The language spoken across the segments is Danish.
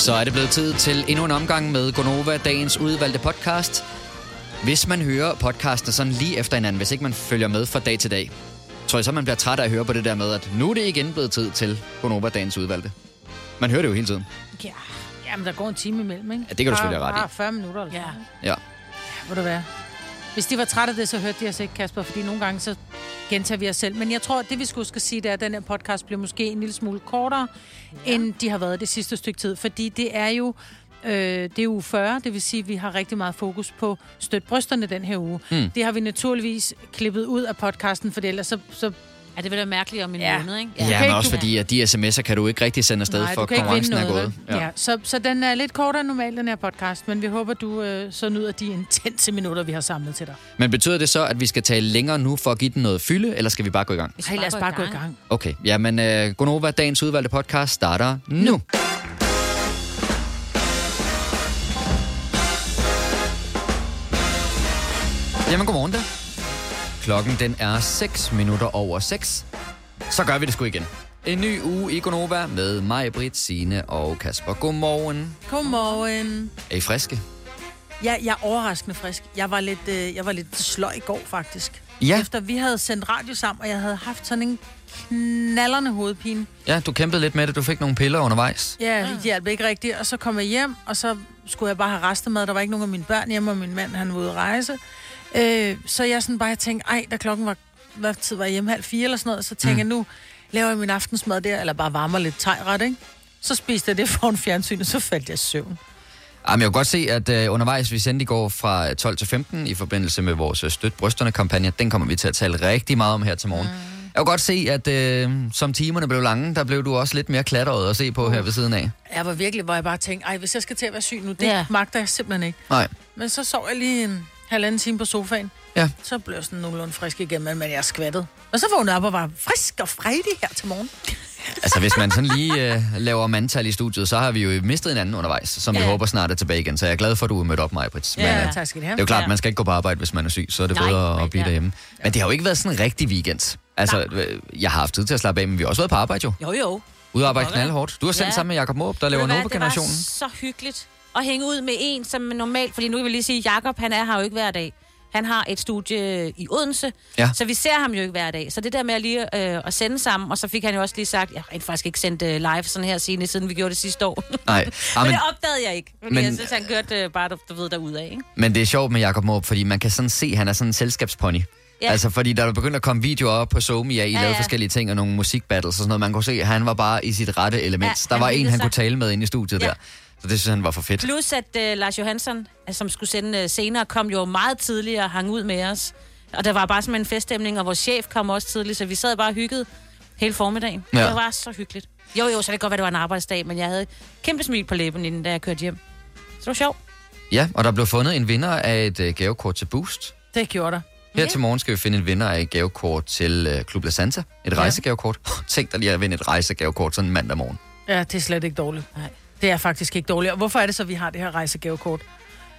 Så er det blevet tid til endnu en omgang med Gonova, dagens udvalgte podcast. Hvis man hører podcasten sådan lige efter hinanden, hvis ikke man følger med fra dag til dag, tror jeg så, man bliver træt af at høre på det der med, at nu er det igen blevet tid til Gonova, dagens udvalgte. Man hører det jo hele tiden. Ja, jamen, der går en time imellem, ikke? Ja, det kan du selvfølgelig have ret i. Bare 40 minutter. Eller Ja. sådan. Ja. Må det være. Hvis de var trætte af det, så hørte de os ikke, Kasper, fordi nogle gange så gentager vi os selv. Men jeg tror, at det vi skulle skal sige, det er, at den her podcast bliver måske en lille smule kortere, ja. end de har været det sidste stykke tid. Fordi det er jo øh, det er uge 40, det vil sige, at vi har rigtig meget fokus på støt brysterne den her uge. Mm. Det har vi naturligvis klippet ud af podcasten, for ellers så, så Ja, det vil være mærkeligt om en Ja. måned, ikke? Ja, kan men også fordi, at de sms'er kan du ikke rigtig sende afsted, Nej, for konkurrencen er gået. vel? Ja. så, så den er lidt kortere end normalt, den her podcast, men vi håber, du øh, så nyder de intense minutter, vi har samlet til dig. Men betyder det så, at vi skal tale længere nu for at give den noget fylde, eller skal vi bare gå i gang? Vi skal Hey, lad os bare gå i gang. Okay, jamen uh, Gonova, dagens udvalgte podcast, starter nu. Jamen, godmorgen da. Klokken den er 6 minutter over 6. Så gør vi det sgu igen. En ny uge i Gonova med mig, Britt, Signe og Kasper. Godmorgen. Godmorgen. Er I friske? Ja, jeg er overraskende frisk. Jeg var lidt, øh, jeg var lidt sløj i går, faktisk. Ja. Efter vi havde sendt radio sammen, og jeg havde haft sådan en knallerne hovedpine. Ja, du kæmpede lidt med det. Du fik nogle piller undervejs. Ja, det hjalp ikke rigtigt. Og så kom jeg hjem, og så skulle jeg bare have restemad. Der var ikke nogen af mine børn hjemme, og min mand han var ude at rejse. Øh, så jeg sådan bare tænkte, ej, da klokken var, hvad tid var jeg hjemme, halv fire eller sådan noget, så tænkte mm. jeg, nu laver jeg min aftensmad der, eller bare varmer lidt tegret, ikke? Så spiste jeg det foran fjernsynet, så faldt jeg i søvn. Jamen, jeg kunne godt se, at uh, undervejs vi sendte i går fra 12 til 15 i forbindelse med vores uh, Støt Brysterne-kampagne. Den kommer vi til at tale rigtig meget om her til morgen. Mm. Jeg kunne godt se, at uh, som timerne blev lange, der blev du også lidt mere klatret at se på her ved siden af. Jeg var virkelig, hvor jeg bare tænkte, ej, hvis jeg skal til at være syg nu, det ja. magter jeg simpelthen ikke. Nej. Men så sov jeg lige en halvanden time på sofaen. Ja. Så blev jeg sådan nogenlunde frisk igen, men men jeg skvattede. Og så vågnede jeg op og var frisk og fredig her til morgen. Altså, hvis man sådan lige uh, laver mandtal i studiet, så har vi jo mistet en anden undervejs, som ja. vi håber snart er tilbage igen. Så jeg er glad for, at du er mødt op, mig, Brits. Men, Ja. uh, tak skal det have. er jo klart, Ja. man skal ikke gå på arbejde, hvis man er syg, så er det Nej, bedre nej, at blive ja. derhjemme. Men det har jo ikke været sådan en rigtig weekend. Altså, øh, jeg har haft tid til at slappe af, men vi har også været på arbejde jo. Jo, jo. Ude at arbejde knaldhårdt. Du har sendt Ja. sammen med Jakob Måb, der laver du Nova-generationen. Det var så hyggeligt at hænge ud med en, som normalt... Fordi nu kan vi lige sige, at Jacob, han er her jo ikke hver dag. Han har et studie i Odense, Ja. så vi ser ham jo ikke hver dag. Så det der med at lige øh, at sende sammen, og så fik han jo også lige sagt, jeg har faktisk ikke sendt øh, live sådan her siden, siden vi gjorde det sidste år. Nej, men, ah, men, det opdagede jeg ikke, fordi men- men, jeg synes, han kørte øh, bare, du, du ved, derudad, ikke? men det er sjovt med Jakob Måb, fordi man kan sådan se, at han er sådan en selskabspony. Ja. Ja. Altså, fordi der er begyndt at komme videoer op på Somi, at I ja, Ja, lavede ja. forskellige ting og nogle musikbattles og sådan noget. Man kunne se, at han var bare i sit rette element. Ja, der var en, han sig. kunne tale med inde i studiet ja. Ja. der. Så det synes han var for fedt. Plus at øh, Lars Johansson, øh, som skulle sende øh, senere, kom jo meget tidligere og hang ud med os. Og der var bare sådan en feststemning, og vores chef kom også tidligt, så vi sad bare og hyggede hele formiddagen. Ja. Det var så hyggeligt. Jo, jo, så det kan godt være, det var en arbejdsdag, men jeg havde kæmpe smil på læben, inden da jeg kørte hjem. Så det var sjovt. Ja, og der blev fundet en vinder af et uh, gavekort til Boost. Det gjorde der. Her til morgen skal vi finde en vinder af et gavekort til uh, Club La Santa. Et rejsegavekort. Tænk dig lige at vinde et rejsegavekort sådan en mandag morgen. Ja, det er slet ikke dårligt. Nej. Det er faktisk ikke dårligt. Og hvorfor er det så, vi har det her rejsegavekort?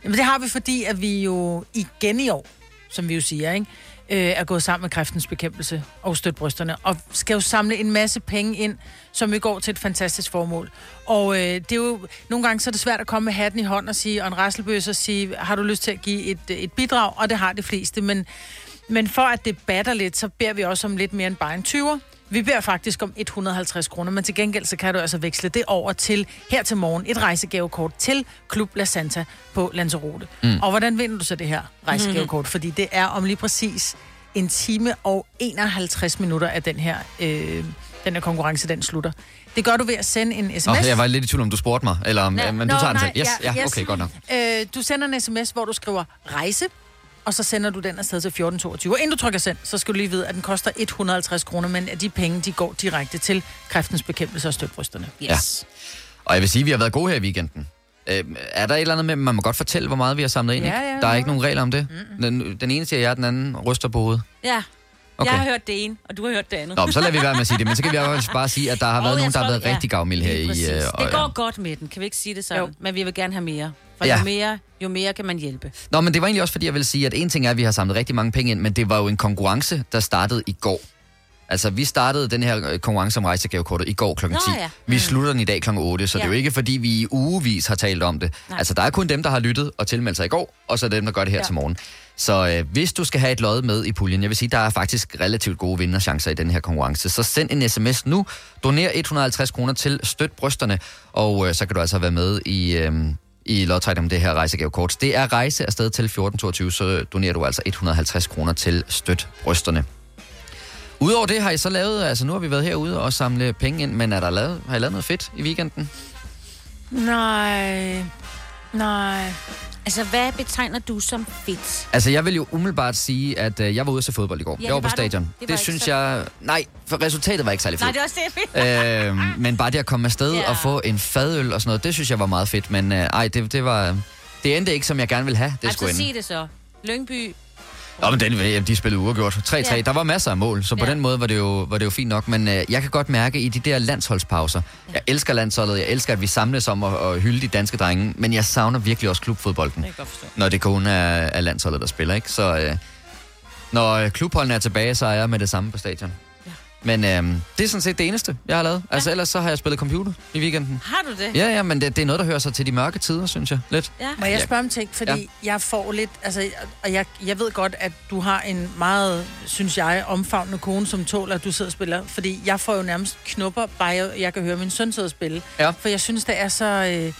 Jamen, det har vi, fordi at vi jo igen i år, som vi jo siger, ikke? Øh, er gået sammen med kræftens bekæmpelse og støtte brysterne, og skal jo samle en masse penge ind, som vi går til et fantastisk formål. Og øh, det er jo, nogle gange så er det svært at komme med hatten i hånden og sige, og en rasselbøs og sige, har du lyst til at give et, et bidrag? Og det har de fleste, men, men for at det batter lidt, så beder vi også om lidt mere end bare en 20'er. Vi beder faktisk om 150 kroner, men til gengæld så kan du altså veksle det over til her til morgen et rejsegavekort til Klub La Santa på Lanzarote. Mm. Og hvordan vinder du så det her rejsegavekort? Fordi det er om lige præcis en time og 51 minutter af den her, øh, den her konkurrence, den slutter. Det gør du ved at sende en sms. Nå, jeg var lidt i tvivl om, du spurgte mig, eller om, Nå, men du Nå, tager den nej, selv. Yes, ja, ja, yes. okay, godt nok. Øh, du sender en sms, hvor du skriver rejse, og så sender du den afsted til 1422. Og inden du trykker send, så skal du lige vide, at den koster 150 kroner, men at de penge, de går direkte til kræftens bekæmpelse og støtbrysterne. Yes. Og jeg vil sige, at vi har været gode her i weekenden. Øh, er der et eller andet med, man må godt fortælle, hvor meget vi har samlet ind? Ja, ja, der er ja. ikke nogen regler om det. Den, den ene siger ja, den anden ryster på hovedet. Ja. Okay. Jeg har hørt det ene, og du har hørt det andet. Nå, men så lader vi være med at sige det. Men så kan vi også bare sige, at der har været nogen, der har været ja, rigtig gavmilde her i... øh, det går godt med den, kan vi ikke sige det sådan? Jo. Men vi vil gerne have mere. For Ja. jo, mere, jo mere kan man hjælpe. Nå, men det var egentlig også, fordi jeg vil sige, at en ting er, at vi har samlet rigtig mange penge ind, men det var jo en konkurrence, der startede i går. Altså, vi startede den her øh, konkurrence om rejsegavekortet i går kl. 10. Nå, ja. Vi slutter den i dag kl. 8, så ja. det er jo ikke, fordi vi i ugevis har talt om det. Nej. Altså, der er kun dem, der har lyttet og tilmeldt sig i går, og så dem, der gør det her. Ja. til morgen. Så øh, hvis du skal have et lod med i puljen, jeg vil sige, der er faktisk relativt gode vinderchancer i den her konkurrence, så send en sms nu, doner 150 kroner til Støt Brysterne, og øh, så kan du altså være med i... Øh, i lodtrækning om det her rejsegavekort. Det er rejse afsted til 1422, så donerer du altså 150 kroner til Støt Brysterne. Udover det har I så lavet, altså nu har vi været herude og samle penge ind, men er der lavet, har I lavet noget fedt i weekenden? Nej, nej. Altså, hvad betegner du som fedt? Altså jeg vil jo umiddelbart sige, at øh, jeg var ude se fodbold i går. Ja, jeg var på var du. stadion. Det Det, det synes så- jeg... Nej, for resultatet var ikke særlig Nej, fedt. det er også det, øh, men bare det at komme afsted Ja. og få en fadøl og sådan noget, det synes jeg var meget fedt. Men øh, ej, det, det var... Det endte ikke, som jeg gerne ville have, det altså, skulle ende. sig det så. Lyngby. Nå, men den, de spillede uafgjort. 3-3. Ja. Ja. Der var masser af mål, så på Ja. den måde var det, jo, var det jo fint nok. Men øh, jeg kan godt mærke i de der landsholdspauser. Jeg elsker landsholdet, jeg elsker, at vi samles om at, at hylde de danske drenge. Men jeg savner virkelig også klubfodbolden, Det når det kun er, er landsholdet, der spiller. ikke? Så øh, når øh, klubholdene er tilbage, så er jeg med det samme på stadion. Ja. Men øh, det er sådan set det eneste, jeg har lavet. Altså ellers så har jeg spillet computer i weekenden. Har du det? Ja, ja, men det, det er noget, der hører sig til de mørke tider, synes jeg. Lidt. Ja. Må jeg Ja. spørge om ting? Fordi ja. jeg får lidt... Altså, og jeg, jeg ved godt, at du har en meget, synes jeg, omfavnende kone, som tåler, at du sidder og spiller. Fordi jeg får jo nærmest knupper, bare jeg, jeg kan høre min søn sidde og spille. Ja. For jeg synes, det er så... Øh,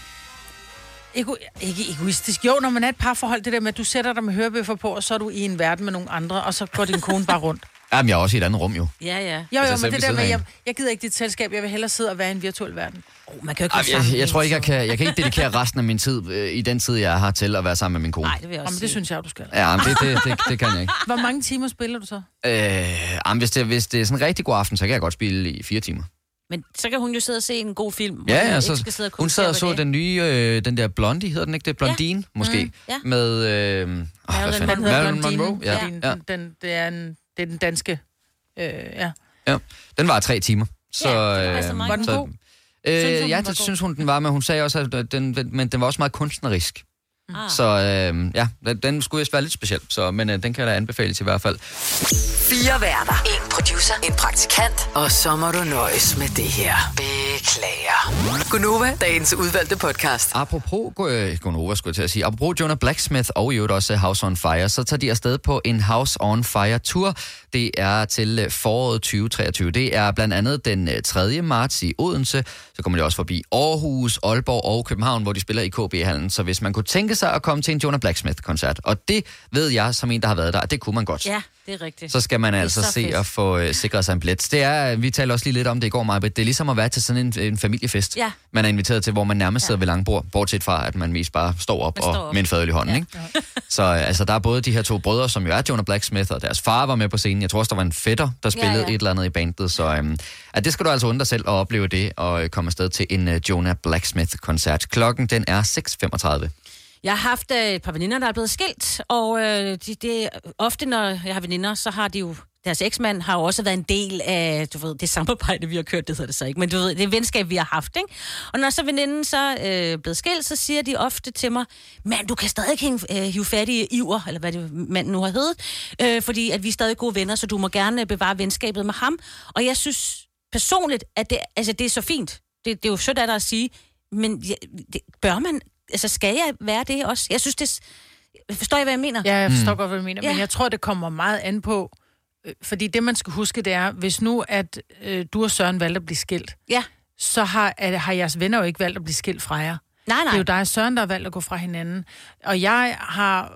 ego, ikke egoistisk. Jo, når man er et parforhold, det der med, at du sætter dig med hørebøffer på, og så er du i en verden med nogle andre, og så går din kone bare rundt. Jamen, jeg er også i et andet rum, jo. Ja, ja. Jo, jo, Altså, men det der med, jeg, jeg gider ikke dit selskab, jeg vil hellere sidde og være i en virtuel verden. Oh, man kan jo ikke Ej, jeg, jeg, jeg tror ikke, jeg kan, jeg kan ikke dedikere resten af min tid øh, i den tid, jeg har til at være sammen med min kone. Nej, det vil jeg også Jamen, det synes jeg, du skal. Ja, men det, det, det, det kan jeg ikke. Hvor mange timer spiller du så? Øh, jamen, hvis, det, hvis det er sådan en rigtig god aften, så kan jeg godt spille i fire timer. Men så kan hun jo sidde og se en god film. Ja, hun ja, ikke så, skal sidde og hun sad og så det. den nye, øh, den der Blondie, hedder den ikke det? Blondine, ja. måske. Mm, ja. Med, øh, oh, hvad Marilyn hedder Marilyn Blondine, Monroe, ja. ja. Den, den, det, er en, det er den danske... Øh, ja. ja. Den var tre timer. Så, Ja, det var altså meget Var den så, god? Øh, Synes hun, ja, den var det synes hun, den var, men hun sagde også, at den, den, men den var også meget kunstnerisk. Ah. Så øh, ja, den, den skulle vist være lidt speciel, så, men øh, den kan da anbefales i hvert fald. Fire værter. En producer. En praktikant. Og så må du nøjes med det her. Beklager. Gunova, dagens udvalgte podcast. Apropos øh, Gonova, skulle jeg til at sige. Apropos Jonah Blacksmith og i øvrigt også House on Fire, så tager de afsted på en House on Fire tour. Det er til øh, foråret 2023. Det er blandt andet den øh, 3. marts i Odense. Så kommer de også forbi Aarhus, Aalborg og København, hvor de spiller i KB-hallen. Så hvis man kunne tænke sig at komme til en Jonah Blacksmith-koncert, og det ved jeg som en, der har været der, det kunne man godt. Ja, det er rigtigt. så skal man altså så se fedt. at få øh, sikret sig en billet. Det er, vi talte også lige lidt om det i går, Maja, det er ligesom at være til sådan en, en familiefest, Ja. man er inviteret til, hvor man nærmest sidder ved langbord, bortset fra, at man mest bare står op, Man står og op. med en fadøl i hånden. Ja. Ikke? Så øh, altså, der er både de her to brødre, som jo er Jonah Blacksmith, og deres far var med på scenen. Jeg tror også, der var en fætter, der spillede ja. et eller andet i bandet. Så øhm, at det skal du altså undre dig selv at opleve det, og øh, komme afsted til en øh, Jonah Blacksmith-koncert. Klokken, den er 6.35. Jeg har haft øh, et par veninder, der er blevet skilt, og øh, det, det, ofte, når jeg har veninder, så har de jo deres eksmand har jo også været en del af, du ved, det samarbejde, vi har kørt, det hedder det så ikke, men du ved, det er venskab, vi har haft, ikke? Og når så veninden så øh, blevet skilt, så siger de ofte til mig, mand, du kan stadig hænge, øh, hive fat i Iver, eller hvad det manden nu har heddet, øh, fordi at vi er stadig gode venner, så du må gerne øh, bevare venskabet med ham. Og jeg synes personligt, at det, altså, det er så fint. Det, det er jo sødt af dig at sige, men ja, det, bør man, altså skal jeg være det også? Jeg synes, det, forstår jeg, hvad jeg mener? Ja, jeg forstår mm. godt, hvad du mener. Ja. Men jeg tror, det kommer meget an på... øh, Fordi det, man skal huske, det er, hvis nu, at øh, du og Søren valgte at blive skilt, ja. så har, at, har jeres venner jo ikke valgt at blive skilt fra jer. Nej, Det er nej. jo dig og Søren, der har valgt at gå fra hinanden. Og jeg har...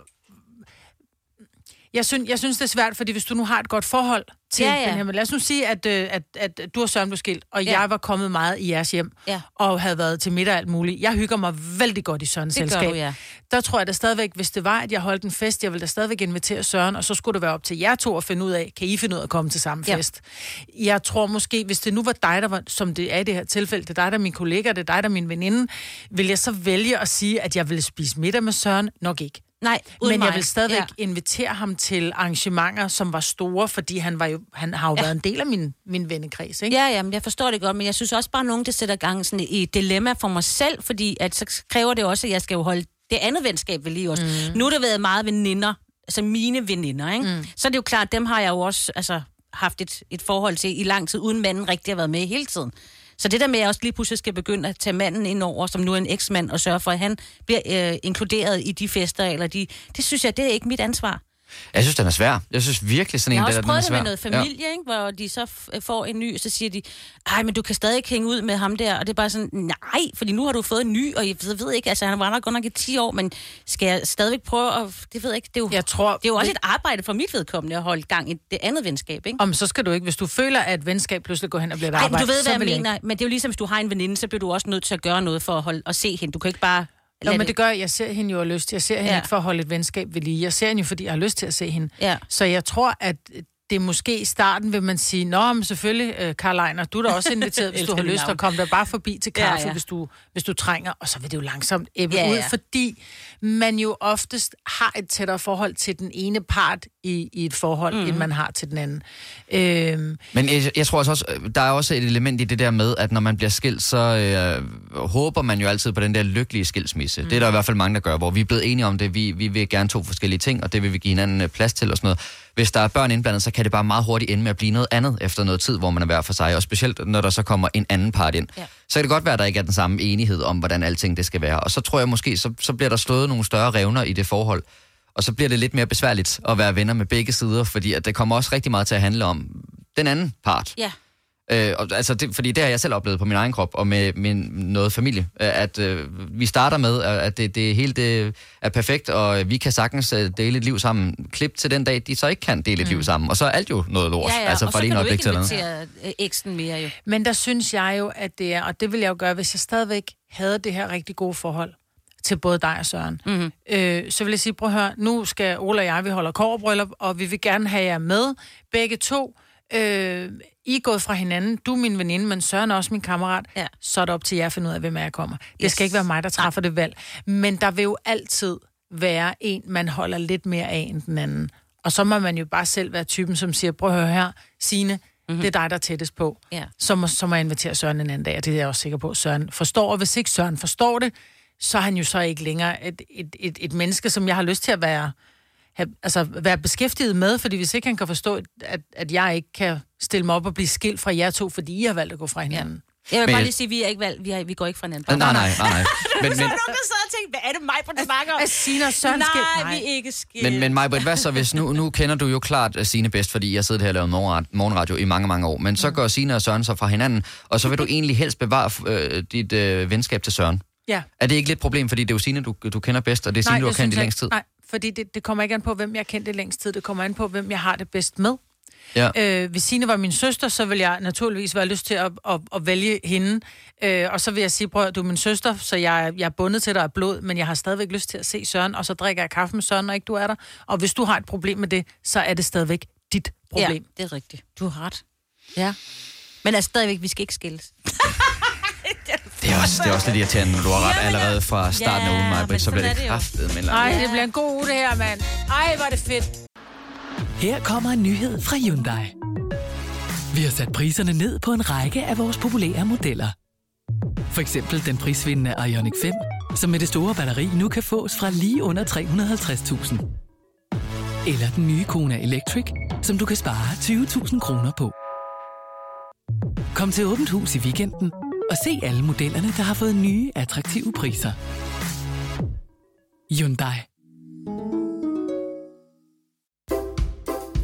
Jeg synes, jeg synes, det er svært, fordi hvis du nu har et godt forhold til Ja, ja, den her... Men lad os nu sige, at, øh, at, at du og Søren blev skilt, og Ja. jeg var kommet meget i jeres hjem, Ja. og havde været til middag og alt muligt. Jeg hygger mig vældig godt i Sørens Det gør selskab. du, ja. Der tror jeg da stadigvæk, hvis det var, at jeg holdt en fest, jeg ville da stadigvæk invitere Søren, og så skulle det være op til jer to at finde ud af, kan I finde ud af at komme til samme Ja. fest? Jeg tror måske, hvis det nu var dig, der var, som det er i det her tilfælde, det er dig, der er min kollega, det er dig, der er min veninde, vil jeg så vælge at sige, at jeg ville spise middag med Søren? Nok ikke. Nej, uden Men mig. jeg vil stadigvæk Ja. invitere ham til arrangementer, som var store, fordi han, var jo, han har jo ja. været en del af min, min vennekreds, ikke? Ja, ja, men jeg forstår det godt, men jeg synes også bare, at nogen, det sætter gang sådan i et dilemma for mig selv, fordi at så kræver det også, at jeg skal jo holde det andet venskab ved lige også. Mm. Nu har det været meget veninder, altså mine veninder, ikke? Mm. Så er det jo klart, dem har jeg jo også, altså haft et, et forhold til i lang tid, uden manden rigtig har været med hele tiden. Så det der med, at jeg også lige pludselig skal begynde at tage manden ind over, som nu er en eksmand, og sørge for, at han bliver øh, inkluderet i de fester, eller de, det synes jeg, det er ikke mit ansvar. Jeg synes, den er svær. Jeg synes virkelig sådan Jeg en, har der, også den er prøvet det svær. med noget familie, ikke? hvor de så får en ny, og så siger de, ej, men du kan stadig ikke hænge ud med ham der. Og det er bare sådan, nej, fordi nu har du fået en ny, og jeg ved, ved ikke, altså han var nok godt nok i 10 år, men skal jeg stadigvæk prøve at, det ved jeg ikke, det er jo, Jeg tror, det er jo også et arbejde for mit vedkommende at holde gang i det andet venskab, ikke? Om så skal du ikke, hvis du føler, at et venskab pludselig går hen og bliver et Nej, men arbejde, du ved, hvad jeg vil ikke. mener. Men det er jo ligesom, hvis du har en veninde, så bliver du også nødt til at gøre noget for at, holde, at se hende. Du kan ikke bare... Nå, men det gør jeg. Jeg ser hende jo af lyst. Jeg ser hende Ja. ikke for at holde et venskab ved lige. Jeg ser hende jo, fordi jeg har lyst til at se hende. Ja. Så jeg tror, at det er måske i starten, vil man sige, Nå, men selvfølgelig, øh, Karl Ejner, du er da også inviteret, hvis du har lyst, og komme der bare forbi til kaffe, ja. ja. Hvis, du, hvis du trænger. Og så vil det jo langsomt æbbe Ja, ja, ud, fordi man jo oftest har et tættere forhold til den ene part i, i et forhold, Mhm. mm. end man har til den anden. Øhm, Men jeg, jeg tror også, øh, der er også et element i det der med, at når man bliver skilt, så øh, håber man jo altid på den der lykkelige skilsmisse. Mm. Det er der i hvert fald mange, der gør, hvor vi er blevet enige om det. Vi, vi vil gerne to forskellige ting, og det vil vi give hinanden øh, plads til og sådan noget. Hvis der er børn indblandet, så kan det bare meget hurtigt ende med at blive noget andet efter noget tid, hvor man er hver for sig. Og specielt når der så kommer en anden part ind. Ja. Så kan det godt være, at der ikke er den samme enighed om, hvordan alting det skal være. Og så tror jeg måske, så, så bliver der slået nogle større revner i det forhold. Og så bliver det lidt mere besværligt at være venner med begge sider, fordi at det kommer også rigtig meget til at handle om den anden part. Ja. Øh, og, altså det, fordi det har jeg selv oplevet på min egen krop og med min noget familie, øh, at øh, vi starter med, øh, at det, det hele det er perfekt, og vi kan sagtens øh, dele et liv sammen. Klip til den dag, de så ikke kan dele et liv sammen, og så er alt jo noget lort. Ja, ja, altså og fra så det kan du ikke invitere eksen mere jo. Men der synes jeg jo, at det er, og det vil jeg jo gøre, hvis jeg stadigvæk havde det her rigtig gode forhold til både dig og Søren. Mm-hmm. Øh, så vil jeg sige, prøv at høre, nu skal Ola og jeg, vi holder kårbryllup, og vi vil gerne have jer med, begge to. Øh, I er gået fra hinanden, du er min veninde, men Søren er også min kammerat. Ja. Så er det op til jer at finde ud af, hvem jeg kommer. Det Yes. skal ikke være mig, der træffer det valg. Men der vil jo altid være en, man holder lidt mere af end den anden. Og så må man jo bare selv være typen, som siger, prøv at høre her, Signe, mm-hmm. det er dig, der er tættest på Ja. så må, så må jeg invitere Søren en anden dag, og det er jeg også sikker på, Søren forstår. Og hvis ikke Søren forstår det, så er han jo så ikke længere et, et, et, et menneske, som jeg har lyst til at være, have, altså være beskæftiget med, fordi hvis ikke han kan forstå, at, at jeg ikke kan stille mig op og blive skilt fra jer to, fordi I har valgt at gå fra hinanden. Jeg vil Men bare lige sige, at vi, er ikke valgt, vi, har, vi går ikke fra hinanden. Nej, nej, nej, nej. Men, men, der sad og tænkte, hvad er det mig på snakker om? Er Signe og Søren Nej, skilt? vi er ikke skilt. Men, men Majbrit, hvad så hvis, nu, nu kender du jo klart øh, Signe bedst, fordi jeg sidder her og laver morgenra- morgenradio i mange, mange år, men så går Signe og Søren så fra hinanden, og så vil du egentlig helst bevare øh, dit øh, venskab til Søren. Ja. Er det ikke lidt et problem, fordi det er jo Signe, du, du kender bedst, og det er Signe, du har kendt i længst tid? Nej, fordi det, det kommer ikke an på, hvem jeg har kendt i længst tid. Det kommer an på, hvem jeg har det bedst med. Ja. Øh, hvis Signe var min søster, så vil jeg naturligvis være lyst til at, at, at vælge hende. Øh, og så vil jeg sige, prøv at du er min søster, så jeg, jeg er bundet til dig af blod, men jeg har stadigvæk lyst til at se Søren, og så drikker jeg kaffe med Søren, når ikke du er der. Og hvis du har et problem med det, så er det stadigvæk dit problem. Ja, det er rigtigt. Du har ret. Ja. Men altså stadigvæk, vi skal ikke skilles. Det er også, det er også lidt irriterende, når du har ret allerede fra starten af ugen, Majbrit, men så bliver det er kraftet med en Ej, lang det bliver en god uge, det her, mand. Ej, er det fedt. Her kommer en nyhed fra Hyundai. Vi har sat priserne ned på en række af vores populære modeller. For eksempel den prisvindende Ioniq 5, som med det store batteri nu kan fås fra lige under 350.000. Eller den nye Kona Electric, som du kan spare 20.000 kroner på. Kom til Åbent Hus i weekenden og se alle modellerne, der har fået nye, attraktive priser. Hyundai.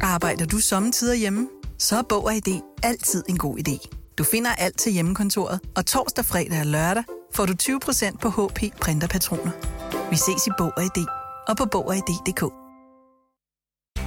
Arbejder du sommetider hjemme? Så er Bog og ID altid en god idé. Du finder alt til hjemmekontoret, og torsdag, fredag og lørdag får du 20% på HP printerpatroner. Vi ses i Bog og ID og på Bog og ID.dk.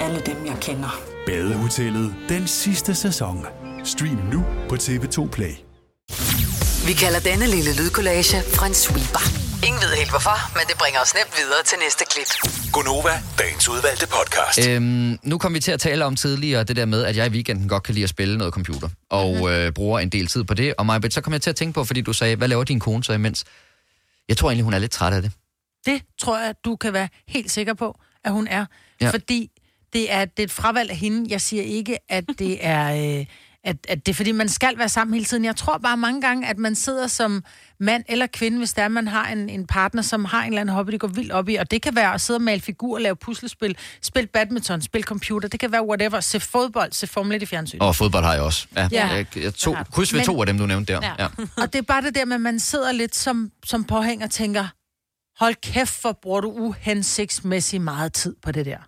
alle dem, jeg kender. Badehotellet den sidste sæson. Stream nu på TV2 Play. Vi kalder denne lille lydkollage en sweeper. Ingen ved helt hvorfor, men det bringer os nemt videre til næste klip. Gonova, dagens udvalgte podcast. Øhm, nu kom vi til at tale om tidligere det der med, at jeg i weekenden godt kan lide at spille noget computer, og Mhm. mm-hmm. øh, bruger en del tid på det. Og Majbet, så kom jeg til at tænke på, fordi du sagde, hvad laver din kone så imens? Jeg tror egentlig, hun er lidt træt af det. Det tror jeg, du kan være helt sikker på, at hun er. Ja. Fordi det er, det er et fravalg af hende. Jeg siger ikke, at det er... Øh, at, at det er fordi, man skal være sammen hele tiden. Jeg tror bare mange gange, at man sidder som mand eller kvinde, hvis der er, man har en, en partner, som har en eller anden hobby, det går vildt op i. Og det kan være at sidde og male figurer, lave puslespil, spille badminton, spille computer. Det kan være whatever. Se fodbold, se Formel 1 i fjernsyn. Og fodbold har jeg også. Ja. Ja. Jeg, jeg to, Ja. kryds ved Men- to af dem, du nævnte der. Ja. Ja. Og det er bare det der med, at man sidder lidt som, som påhæng og tænker, hold kæft, hvor bruger du uhensigtsmæssigt meget tid på det der.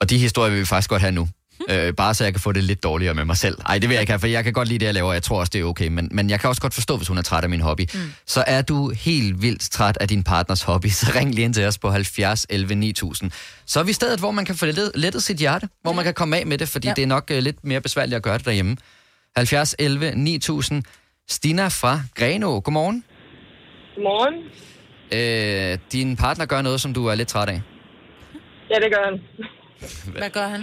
Og de historier vil vi faktisk godt have nu. Øh, bare så jeg kan få det lidt dårligere med mig selv. Ej, det vil jeg ikke have, for jeg kan godt lide det, jeg laver, og jeg tror også, det er okay. Men, men jeg kan også godt forstå, hvis hun er træt af min hobby. Mm. Så er du helt vildt træt af din partners hobby, så ring lige ind til os på 70 11 9000. Så er vi stedet, hvor man kan få lettet, lettet sit hjerte, hvor man kan komme af med det, fordi ja. Ja. det er nok uh, lidt mere besværligt at gøre det derhjemme. 70 11 9000. Stina fra Greno, godmorgen. Godmorgen. Øh, din partner gør noget, som du er lidt træt af. Ja, det gør han. Hvad gør han?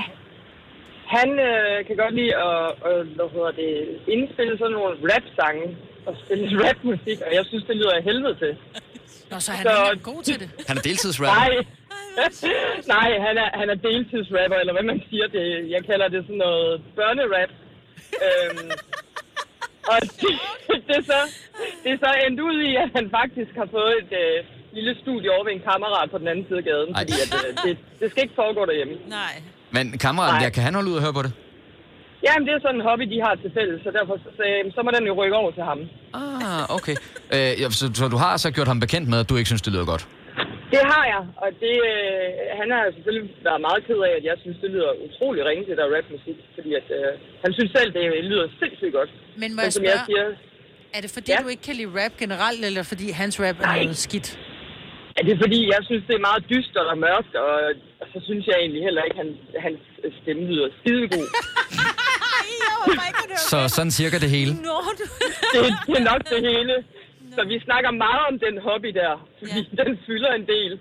Han øh, kan godt lide at, at hvad hedder det, indspille sådan nogle rap-sange og spille rap-musik, og jeg synes, det lyder af helvede til. Nå, så han Så- er god til det. Han er deltidsrapper. Nej, Nej han, er, han er deltidsrapper, eller hvad man siger. Det, jeg kalder det sådan noget børnerap. øhm, og det, det, er så, det er så endt ud i, at han faktisk har fået et øh, lille studie over ved en kammerat på den anden side af gaden, Ej. fordi at, øh, det, det skal ikke foregå derhjemme. Nej. Men kammeraten Nej. der, kan han holde ud og høre på det? Jamen, det er sådan en hobby, de har til fælles, så derfor så, jeg, så må den jo rykke over til ham. Ah, okay. Øh, ja, så, så du har så gjort ham bekendt med, at du ikke synes, det lyder godt? Det har jeg, og det, øh, han har selvfølgelig været meget ked af, at jeg synes, det lyder utrolig ringe, det der rapmusik, fordi at, øh, han synes selv, det lyder sindssygt godt. Men må Men jeg som jeg spørge, siger, er det fordi, Ja. du ikke kan lide rap generelt, eller fordi hans rap er Nej. noget skidt? Er det fordi, jeg synes, det er meget dystert og mørkt, og, og så synes jeg egentlig heller ikke, at han, hans stemme lyder skidegod. Så sådan cirka det hele. Nå, du... det, det er nok det hele. Så vi snakker meget om den hobby der, fordi ja. den fylder en del.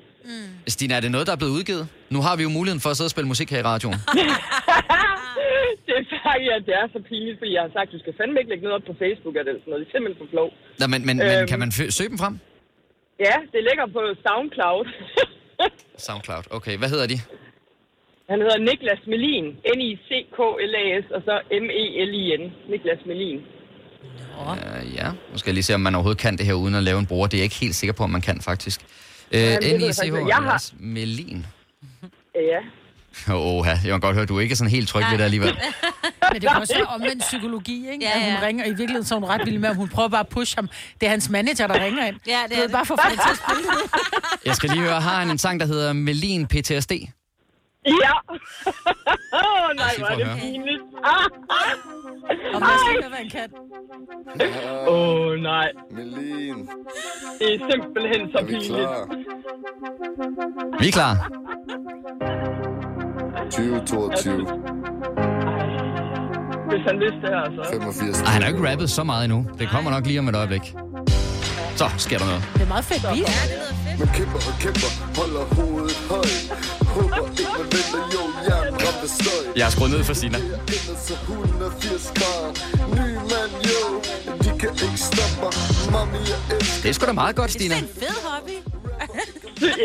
Stina, er det noget, der er blevet udgivet? Nu har vi jo muligheden for at sidde og spille musik her i radioen. det er faktisk, at det er så pinligt, fordi jeg har sagt, du skal fandme ikke lægge noget op på Facebook eller sådan noget. Det er simpelthen for flov. Nå, men, men, men Øhm. kan man søge dem frem? Ja, det ligger på SoundCloud. Soundcloud. Okay, hvad hedder de? Han hedder Niklas Melin. N-I-C-K-L-A-S, og så M-E-L-I-N. Niklas Melin. Uh, ja, nu skal jeg lige se, om man overhovedet kan det her uden at lave en bruger. Det er jeg ikke helt sikker på, om man kan faktisk. Uh, det ved jeg N-I-C-H, faktisk ikke. Jeg har- Lars Melin. Ja. Åh, oh, jeg kan godt høre, du er ikke sådan helt tryg ved det alligevel. Men det kan også være omvendt psykologi, ikke? Ja, Ja. At hun ringer, i virkeligheden så er hun ret vild med, at hun prøver bare at pushe ham. Det er hans manager, der ringer ind. Ja, det er ved, det. bare for at til at spille det. Jeg skal lige høre, har han en sang, der hedder Melin PTSD? Ja! Åh, nej, Sig hvor er det pinligt. Ah, Og man skal høre, hvad han kan. Åh, oh, nej. Melin, Det er simpelthen så er vi pinligt. klar? Vi er klar. 2022, Hvis han vidste det her, så... 85. Ej, han har ikke rappet så meget endnu. Det kommer nok lige om et øjeblik. Så sker der noget. Det er meget fedt beat. Man kæmper og kæmper, holder hovedet højt. Håber ikke, man venter, jo, hjernen ramte støj. Jeg har skruet ned for Stina. Jeg ender så 180 grader. Ny mand, jo, de kan ikke stoppe mig. Mami, jeg elsker Det er sgu da meget godt, Stina. Det er en fed hobby.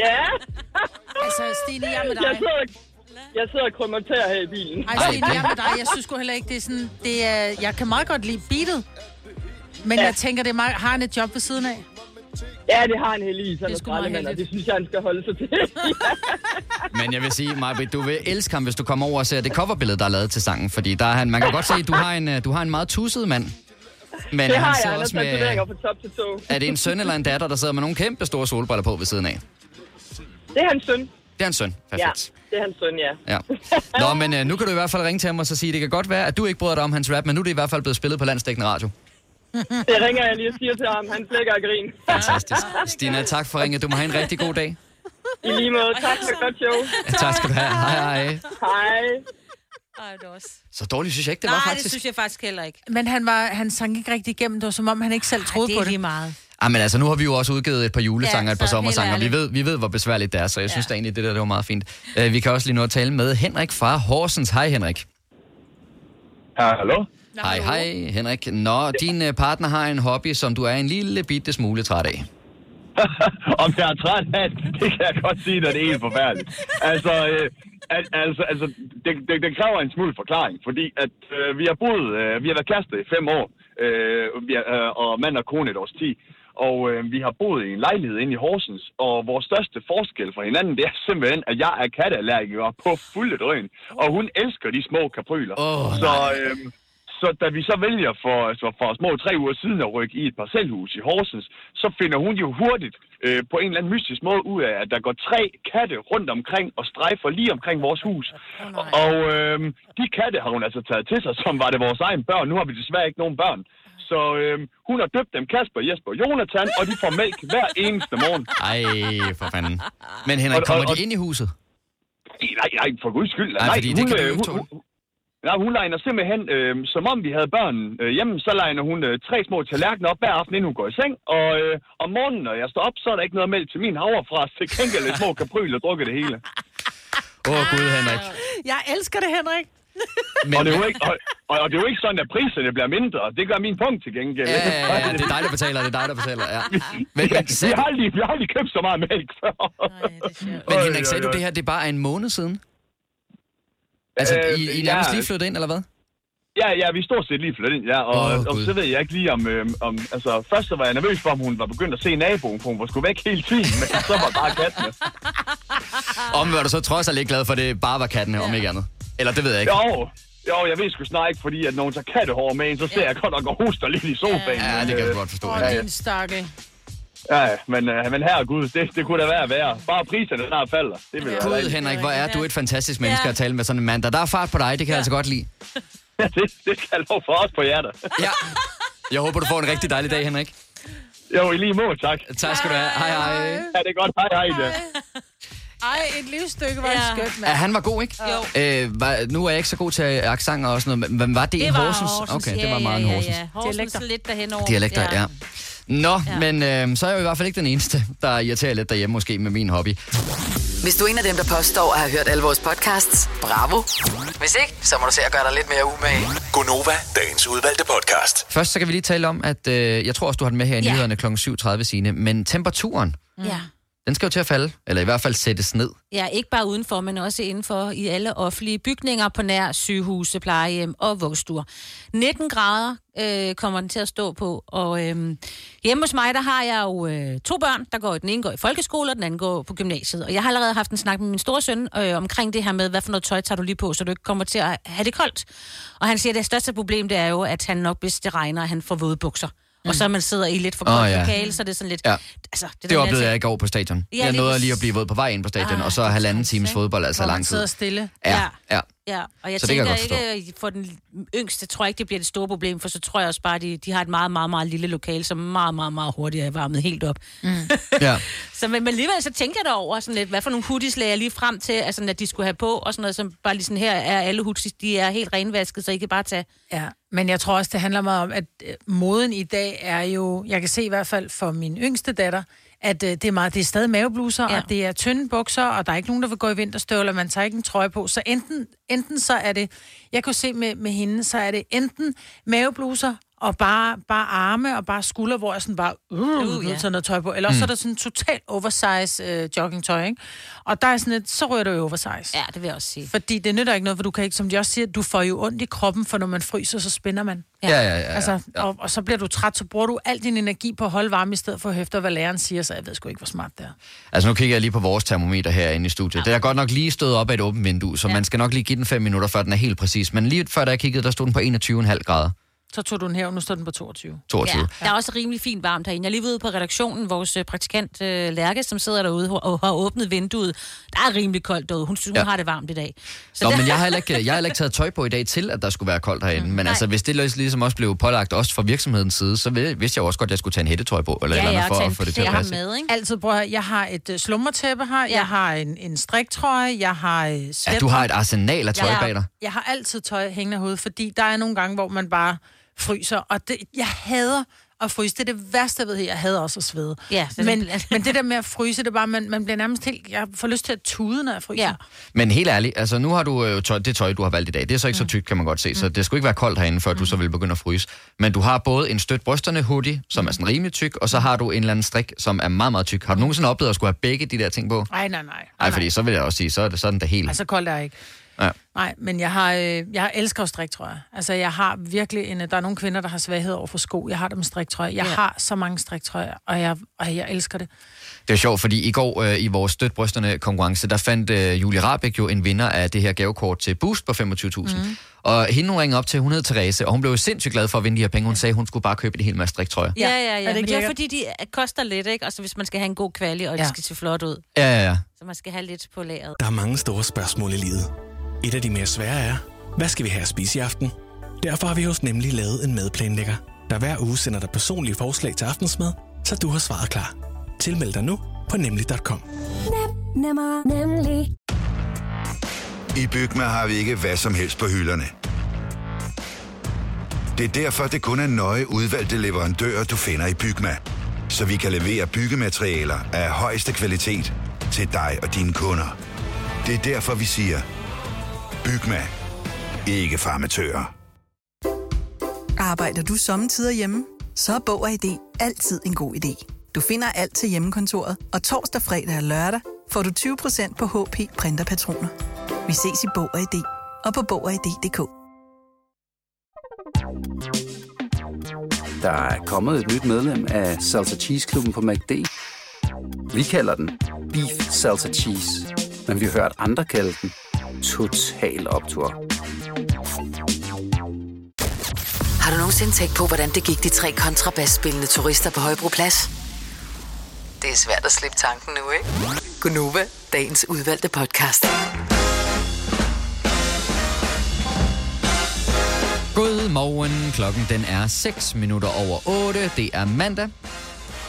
Ja! Altså, Stine, jeg er med Jeg dig. Jeg sidder og krummerterer her i bilen. Ej, Stine, jeg er med dig. Jeg synes sgu heller ikke, det er sådan... Det er, jeg kan meget godt lide beatet. Men Ja. jeg tænker, det er meget, har han et job ved siden af? Ja, det har han heldigvis. Han Det er og det synes jeg, han skal holde sig til. Men jeg vil sige, Majbrit, du vil elske ham, hvis du kommer over og ser det coverbillede, der er lavet til sangen. Fordi der er han, man kan godt se, at du har en, øh, du har en meget tusset mand. Men det han har sidder jeg. Han har også med... tatoveringer fra top til tå. Er det en søn eller en datter, der sidder med nogle kæmpe store solbriller på ved siden af? Det er hans søn. Det er en søn. Ja, Perfekt. Det er hans søn, ja. Ja. Nå, men øh, nu kan du i hvert fald ringe til ham og så sige, det kan godt være, at du ikke bryder dig om hans rap, men nu er det i hvert fald blevet spillet på landstækkende radio. Det ringer jeg lige og siger til ham. Han flækker af grin. Fantastisk. Stina, tak for ringet. Du må have en rigtig god dag. I lige måde. Tak for godt show. Ja, tak skal du have. Hej, hej. Hej. Ej, det er også... Så dårligt synes jeg ikke, det Nej, var det faktisk. synes jeg faktisk heller ikke. Men han, var, han sang ikke rigtig igennem. Det var som om, han ikke selv troede det på er det. lige meget. Ah, men altså, nu har vi jo også udgivet et par julesange Ja, og et par så helt sommersange, og vi ved, vi ved, hvor besværligt det er, så jeg synes da egentlig, det der det var meget fint. Uh, vi kan også lige nu at tale med Henrik fra Horsens. Hej, Henrik. Hallo? Hej, hej, Henrik. Nå, din uh, partner har en hobby, som du er en lille bitte smule træt af. Om jeg er træt af det, det kan jeg godt sige, at det er helt forfærdeligt. Altså, øh, al, altså, altså det, det, det kræver en smule forklaring, fordi at øh, vi har boet, øh, vi har været kærester i fem år, øh, vi er, øh, og mand og kone et års tid. Og øh, vi har boet i en lejlighed inde i Horsens, og vores største forskel fra hinanden, det er simpelthen, at jeg er katteallergiker på fulde drøn, og hun elsker de små kapryler. Oh, så, øh, så da vi så vælger for, altså for små tre uger siden at rykke i et parcelhus i Horsens, så finder hun jo hurtigt øh, på en eller anden mystisk måde ud af, at der går tre katte rundt omkring og strejfer lige omkring vores hus. Oh, og øh, de katte har hun altså taget til sig, som var det vores egen børn. Nu har vi desværre ikke nogen børn. Så øh, hun har døbt dem Kasper, Jesper og Jonathan, og de får mælk hver eneste morgen. Ej, for fanden. Men Henrik, Og- og- kommer de og- ind i huset? Nej, nej, for guds skyld. Nej, fordi det kan øh, ikke hun, hun, Nej, hun legner simpelthen, øh, som om vi havde børn øh, hjemme, så legner hun øh, tre små tallerkener op hver aften, inden hun går i seng. Og øh, om morgenen, når jeg står op, så er der ikke noget mælk til min havrefras. Til gengæld lidt små kapryl og drukker det hele. Åh, oh, Gud, Henrik. Jeg elsker det, Henrik. Men... Og, det er jo ikke, og, og, det er jo ikke sådan, at priserne bliver mindre. Det gør min punkt til gengæld. Ja, ja, ja, det er dig, der betaler, det er dig, der betaler, ja. Men, men, vi, har aldrig, vi har aldrig købt så meget mælk før. men Henrik, sagde du det her, det er bare en måned siden? Altså, Øh, I, I nærmest ja. lige flyttet ind, eller hvad? Ja, ja, vi er stort set lige flyttet ind, ja. Og, oh, og så ved jeg ikke lige om, øh, om... Altså, først så var jeg nervøs for, om hun var begyndt at se naboen, for hun var sgu væk hele tiden. Men så var bare kattene. Om var du så trods alt ikke glad for, at det bare var kattene, om ikke andet? Eller det ved jeg ikke. Jo, jo, jeg ved sgu snart ikke, fordi at hun tager kattehår med ind, så ser jeg godt nok og hoster lidt i sofaen. Ja, men, det kan jeg øh, godt forstå. Åh, Ja, ja. din stakke. Ja, ja, men, øh, men herregud, det, det kunne da være værre. Bare priserne snart falder. Det vil være Gud. Henrik, hvor er du et fantastisk menneske at tale med sådan en mand. Der er fart på dig, det kan jeg altså godt lide. Ja, det, det skal jeg lov for os på hjertet. Ja. Jeg håber, du får en rigtig dejlig dag, Henrik. Jo, i lige måde, tak. Tak skal du have. Hej, hej. Ja, det er godt. Hej, hej. Ja. Ej, et livsstykke var ja. skønt, mand. Ja, han var god, ikke? Jo. Øh, var, nu er jeg ikke så god til accenter og sådan noget, men var det, i Det var Horsens? Horsens. Okay, ja, det var meget ja, en ja, Horsens. Ja, Horsens Dialekter. lidt derhen over. Dialekter, ja. Nå, Ja. ja. men øh, så er jeg jo i hvert fald ikke den eneste, der irriterer lidt derhjemme måske med min hobby. Hvis du er en af dem, der påstår at have hørt alle vores podcasts, bravo. Hvis ikke, så må du se at gøre dig lidt mere umage. Gonova, dagens udvalgte podcast. Først så kan vi lige tale om, at øh, jeg tror også, du har den med her i Ja. nyhederne kl. 7.30, Signe, men temperaturen, Ja den skal jo til at falde, eller i hvert fald sættes ned. Ja, ikke bare udenfor, men også indenfor i alle offentlige bygninger på nær sygehuse, plejehjem og vuggestuer. 19 grader øh, kommer den til at stå på, og øh, hjemme hos mig, der har jeg jo øh, to børn, der går, den ene går i folkeskole, og den anden går på gymnasiet. Og jeg har allerede haft en snak med min store søn øh, omkring det her med, hvad for noget tøj tager du lige på, så du ikke kommer til at have det koldt. Og han siger, at det største problem, det er jo, at han nok, hvis det regner, at han får våde bukser. Mm. Og så man sidder i lidt for koldt oh, ja. lokale, så det er sådan lidt... Ja. Altså, Det, det oplevede jeg i går på stadion. Ja, jeg nåede lige at blive våd på vej ind på stadion, Ah, og så halvanden times fodbold, altså lang tid. sidder stille. Ja, ja. Ja, og jeg Så tænker jeg ikke, for den yngste tror jeg ikke, det bliver det store problem, for så tror jeg også bare, at de, de har et meget, meget, meget lille lokale, som meget, meget, meget hurtigt er varmet helt op. Mm. Ja. Så men, men alligevel så tænker jeg derover sådan lidt, hvad for nogle hoodies lagde jeg lige frem til, altså, at de skulle have på, og sådan noget, som bare lige sådan her er alle hoodies, de er helt renvasket, så I kan bare tage. Ja, men jeg tror også, det handler meget om, at øh, moden i dag er jo, jeg kan se i hvert fald for min yngste datter, at øh, det er meget, det er stadig mavebluser, ja. og det er tynde bukser, og der er ikke nogen, der vil gå i vinterstøvler, man tager ikke en trøje på. Så enten, enten så er det, jeg kunne se med, med hende, så er det enten mavebluser, og bare, bare arme og bare skulder, hvor jeg sådan bare, uh, Uh, ja. ja. sådan noget tøj på. Eller Mm. så er der sådan totalt oversize øh, joggingtøj, ikke? Og der er sådan et, så rører du jo oversize. Ja, det vil jeg også sige. Fordi det nytter ikke noget, for du kan ikke, som de også siger, du får jo ondt i kroppen, for når man fryser, så spænder man. Ja, ja, ja, ja, Altså, ja. og, og, så bliver du træt, så bruger du al din energi på at holde varme, i stedet for at hæfte, hvad læreren siger, så jeg ved sgu ikke, hvor smart det er. Altså nu kigger jeg lige på vores termometer herinde i studiet. Det er godt nok lige stået op af et åbent vindue, så ja. man skal nok lige give den 5 minutter, før den er helt præcis. Men lige før da jeg kiggede, der stod den på 21,5 grader. Så tog du den her, nu står den på 22. 22. Ja, der er også rimelig fint varmt herinde. Jeg er lige ude på redaktionen, vores øh, praktikant øh, Lærke, som sidder derude og har åbnet vinduet. Der er rimelig koldt derude. Hun, hun Ja. har det varmt i dag. Nå, der- men jeg har, heller ikke, jeg har heller ikke taget tøj på i dag til, at der skulle være koldt herinde. Men altså, hvis det lig- ligesom også blev pålagt også fra virksomhedens side, så vi- vidste jeg også godt, at jeg skulle tage en hættetrøje på, eller ja, eller andet, for at få det til at passe. med, ikke? Altid prøv at høre, jeg har et uh, slummertæppe her, ja. jeg har en, en striktrøje, jeg har uh, Ja, du har et arsenal af tøj jeg, bag dig. Jeg har altid tøj hængende hovedet, fordi der er nogle gange, hvor man bare fryser, og det, jeg hader at fryse. Det er det værste, jeg ved. Jeg hader også at svede. Ja, så men, det- men det der med at fryse, det er bare, man, man bliver nærmest helt... Jeg får lyst til at tude, når jeg fryser. Ja. Men helt ærligt, altså nu har du øh, tøj, det tøj, du har valgt i dag. Det er så ikke Mm. så tykt, kan man godt se. Så det skulle ikke være koldt herinde, før du så vil begynde at fryse. Men du har både en støt brysterne hoodie, som er sådan rimelig tyk, og så har du en eller anden strik, som er meget, meget tyk. Har du nogensinde oplevet at skulle have begge de der ting på? Nej, nej, nej. Nej, fordi så vil jeg også sige, så er det sådan der helt... Ej, så koldt er jeg ikke. Ja. Nej, men jeg har, øh, jeg elsker strik, tror jeg. Altså, jeg har virkelig en... Der er nogle kvinder, der har svaghed over for sko. Jeg har dem striktrøjer. Jeg Ja. ja. har så mange striktrøjer, og jeg, og jeg elsker det. Det er sjovt, fordi i går øh, i vores støt brysterne konkurrence, der fandt øh, Julie Rabeck jo en vinder af det her gavekort til Boost på 25.000. Mm. Og hende hun ringede op til, hun hed Therese, og hun blev jo sindssygt glad for at vinde de her penge. Hun sagde, hun skulle bare købe det hele med striktrøjer. Ja, ja, ja. Er det Men det er lækkert? fordi, de øh, koster lidt, ikke? Altså, hvis man skal have en Et af de mere svære er, hvad skal vi have at spise i aften? Derfor har vi hos Nemlig lavet en madplanlægger, der hver uge sender dig personlige forslag til aftensmad, så du har svaret klar. Tilmeld dig nu på nemlig.com. Nemmer, nemlig. I Bygma har vi ikke hvad som helst på hylderne. Det er derfor, det kun er nøje udvalgte leverandører, du finder i Bygma. Så vi kan levere byggematerialer af højeste kvalitet til dig og dine kunder. Det er derfor, vi siger, Bygma. Ikke farmatører. Arbejder du sommetider hjemme? Så er Bog og ID altid en god idé. Du finder alt til hjemmekontoret, og torsdag, fredag og lørdag får du 20% på HP printerpatroner. Vi ses i Bog og ID og på Bog og ID.dk. Der er kommet et nyt medlem af Salsa Cheese Klubben på MACD. Vi kalder den Beef Salsa Cheese, men vi har hørt andre kalde den Total Optor. Har du nogensinde tænkt på, hvordan det gik de tre kontrabasspillende turister på Højbroplads? Det er svært at slippe tanken nu, ikke? Gunova, dagens udvalgte podcast. Godmorgen. Klokken den er 6 minutter over 8. Det er mandag.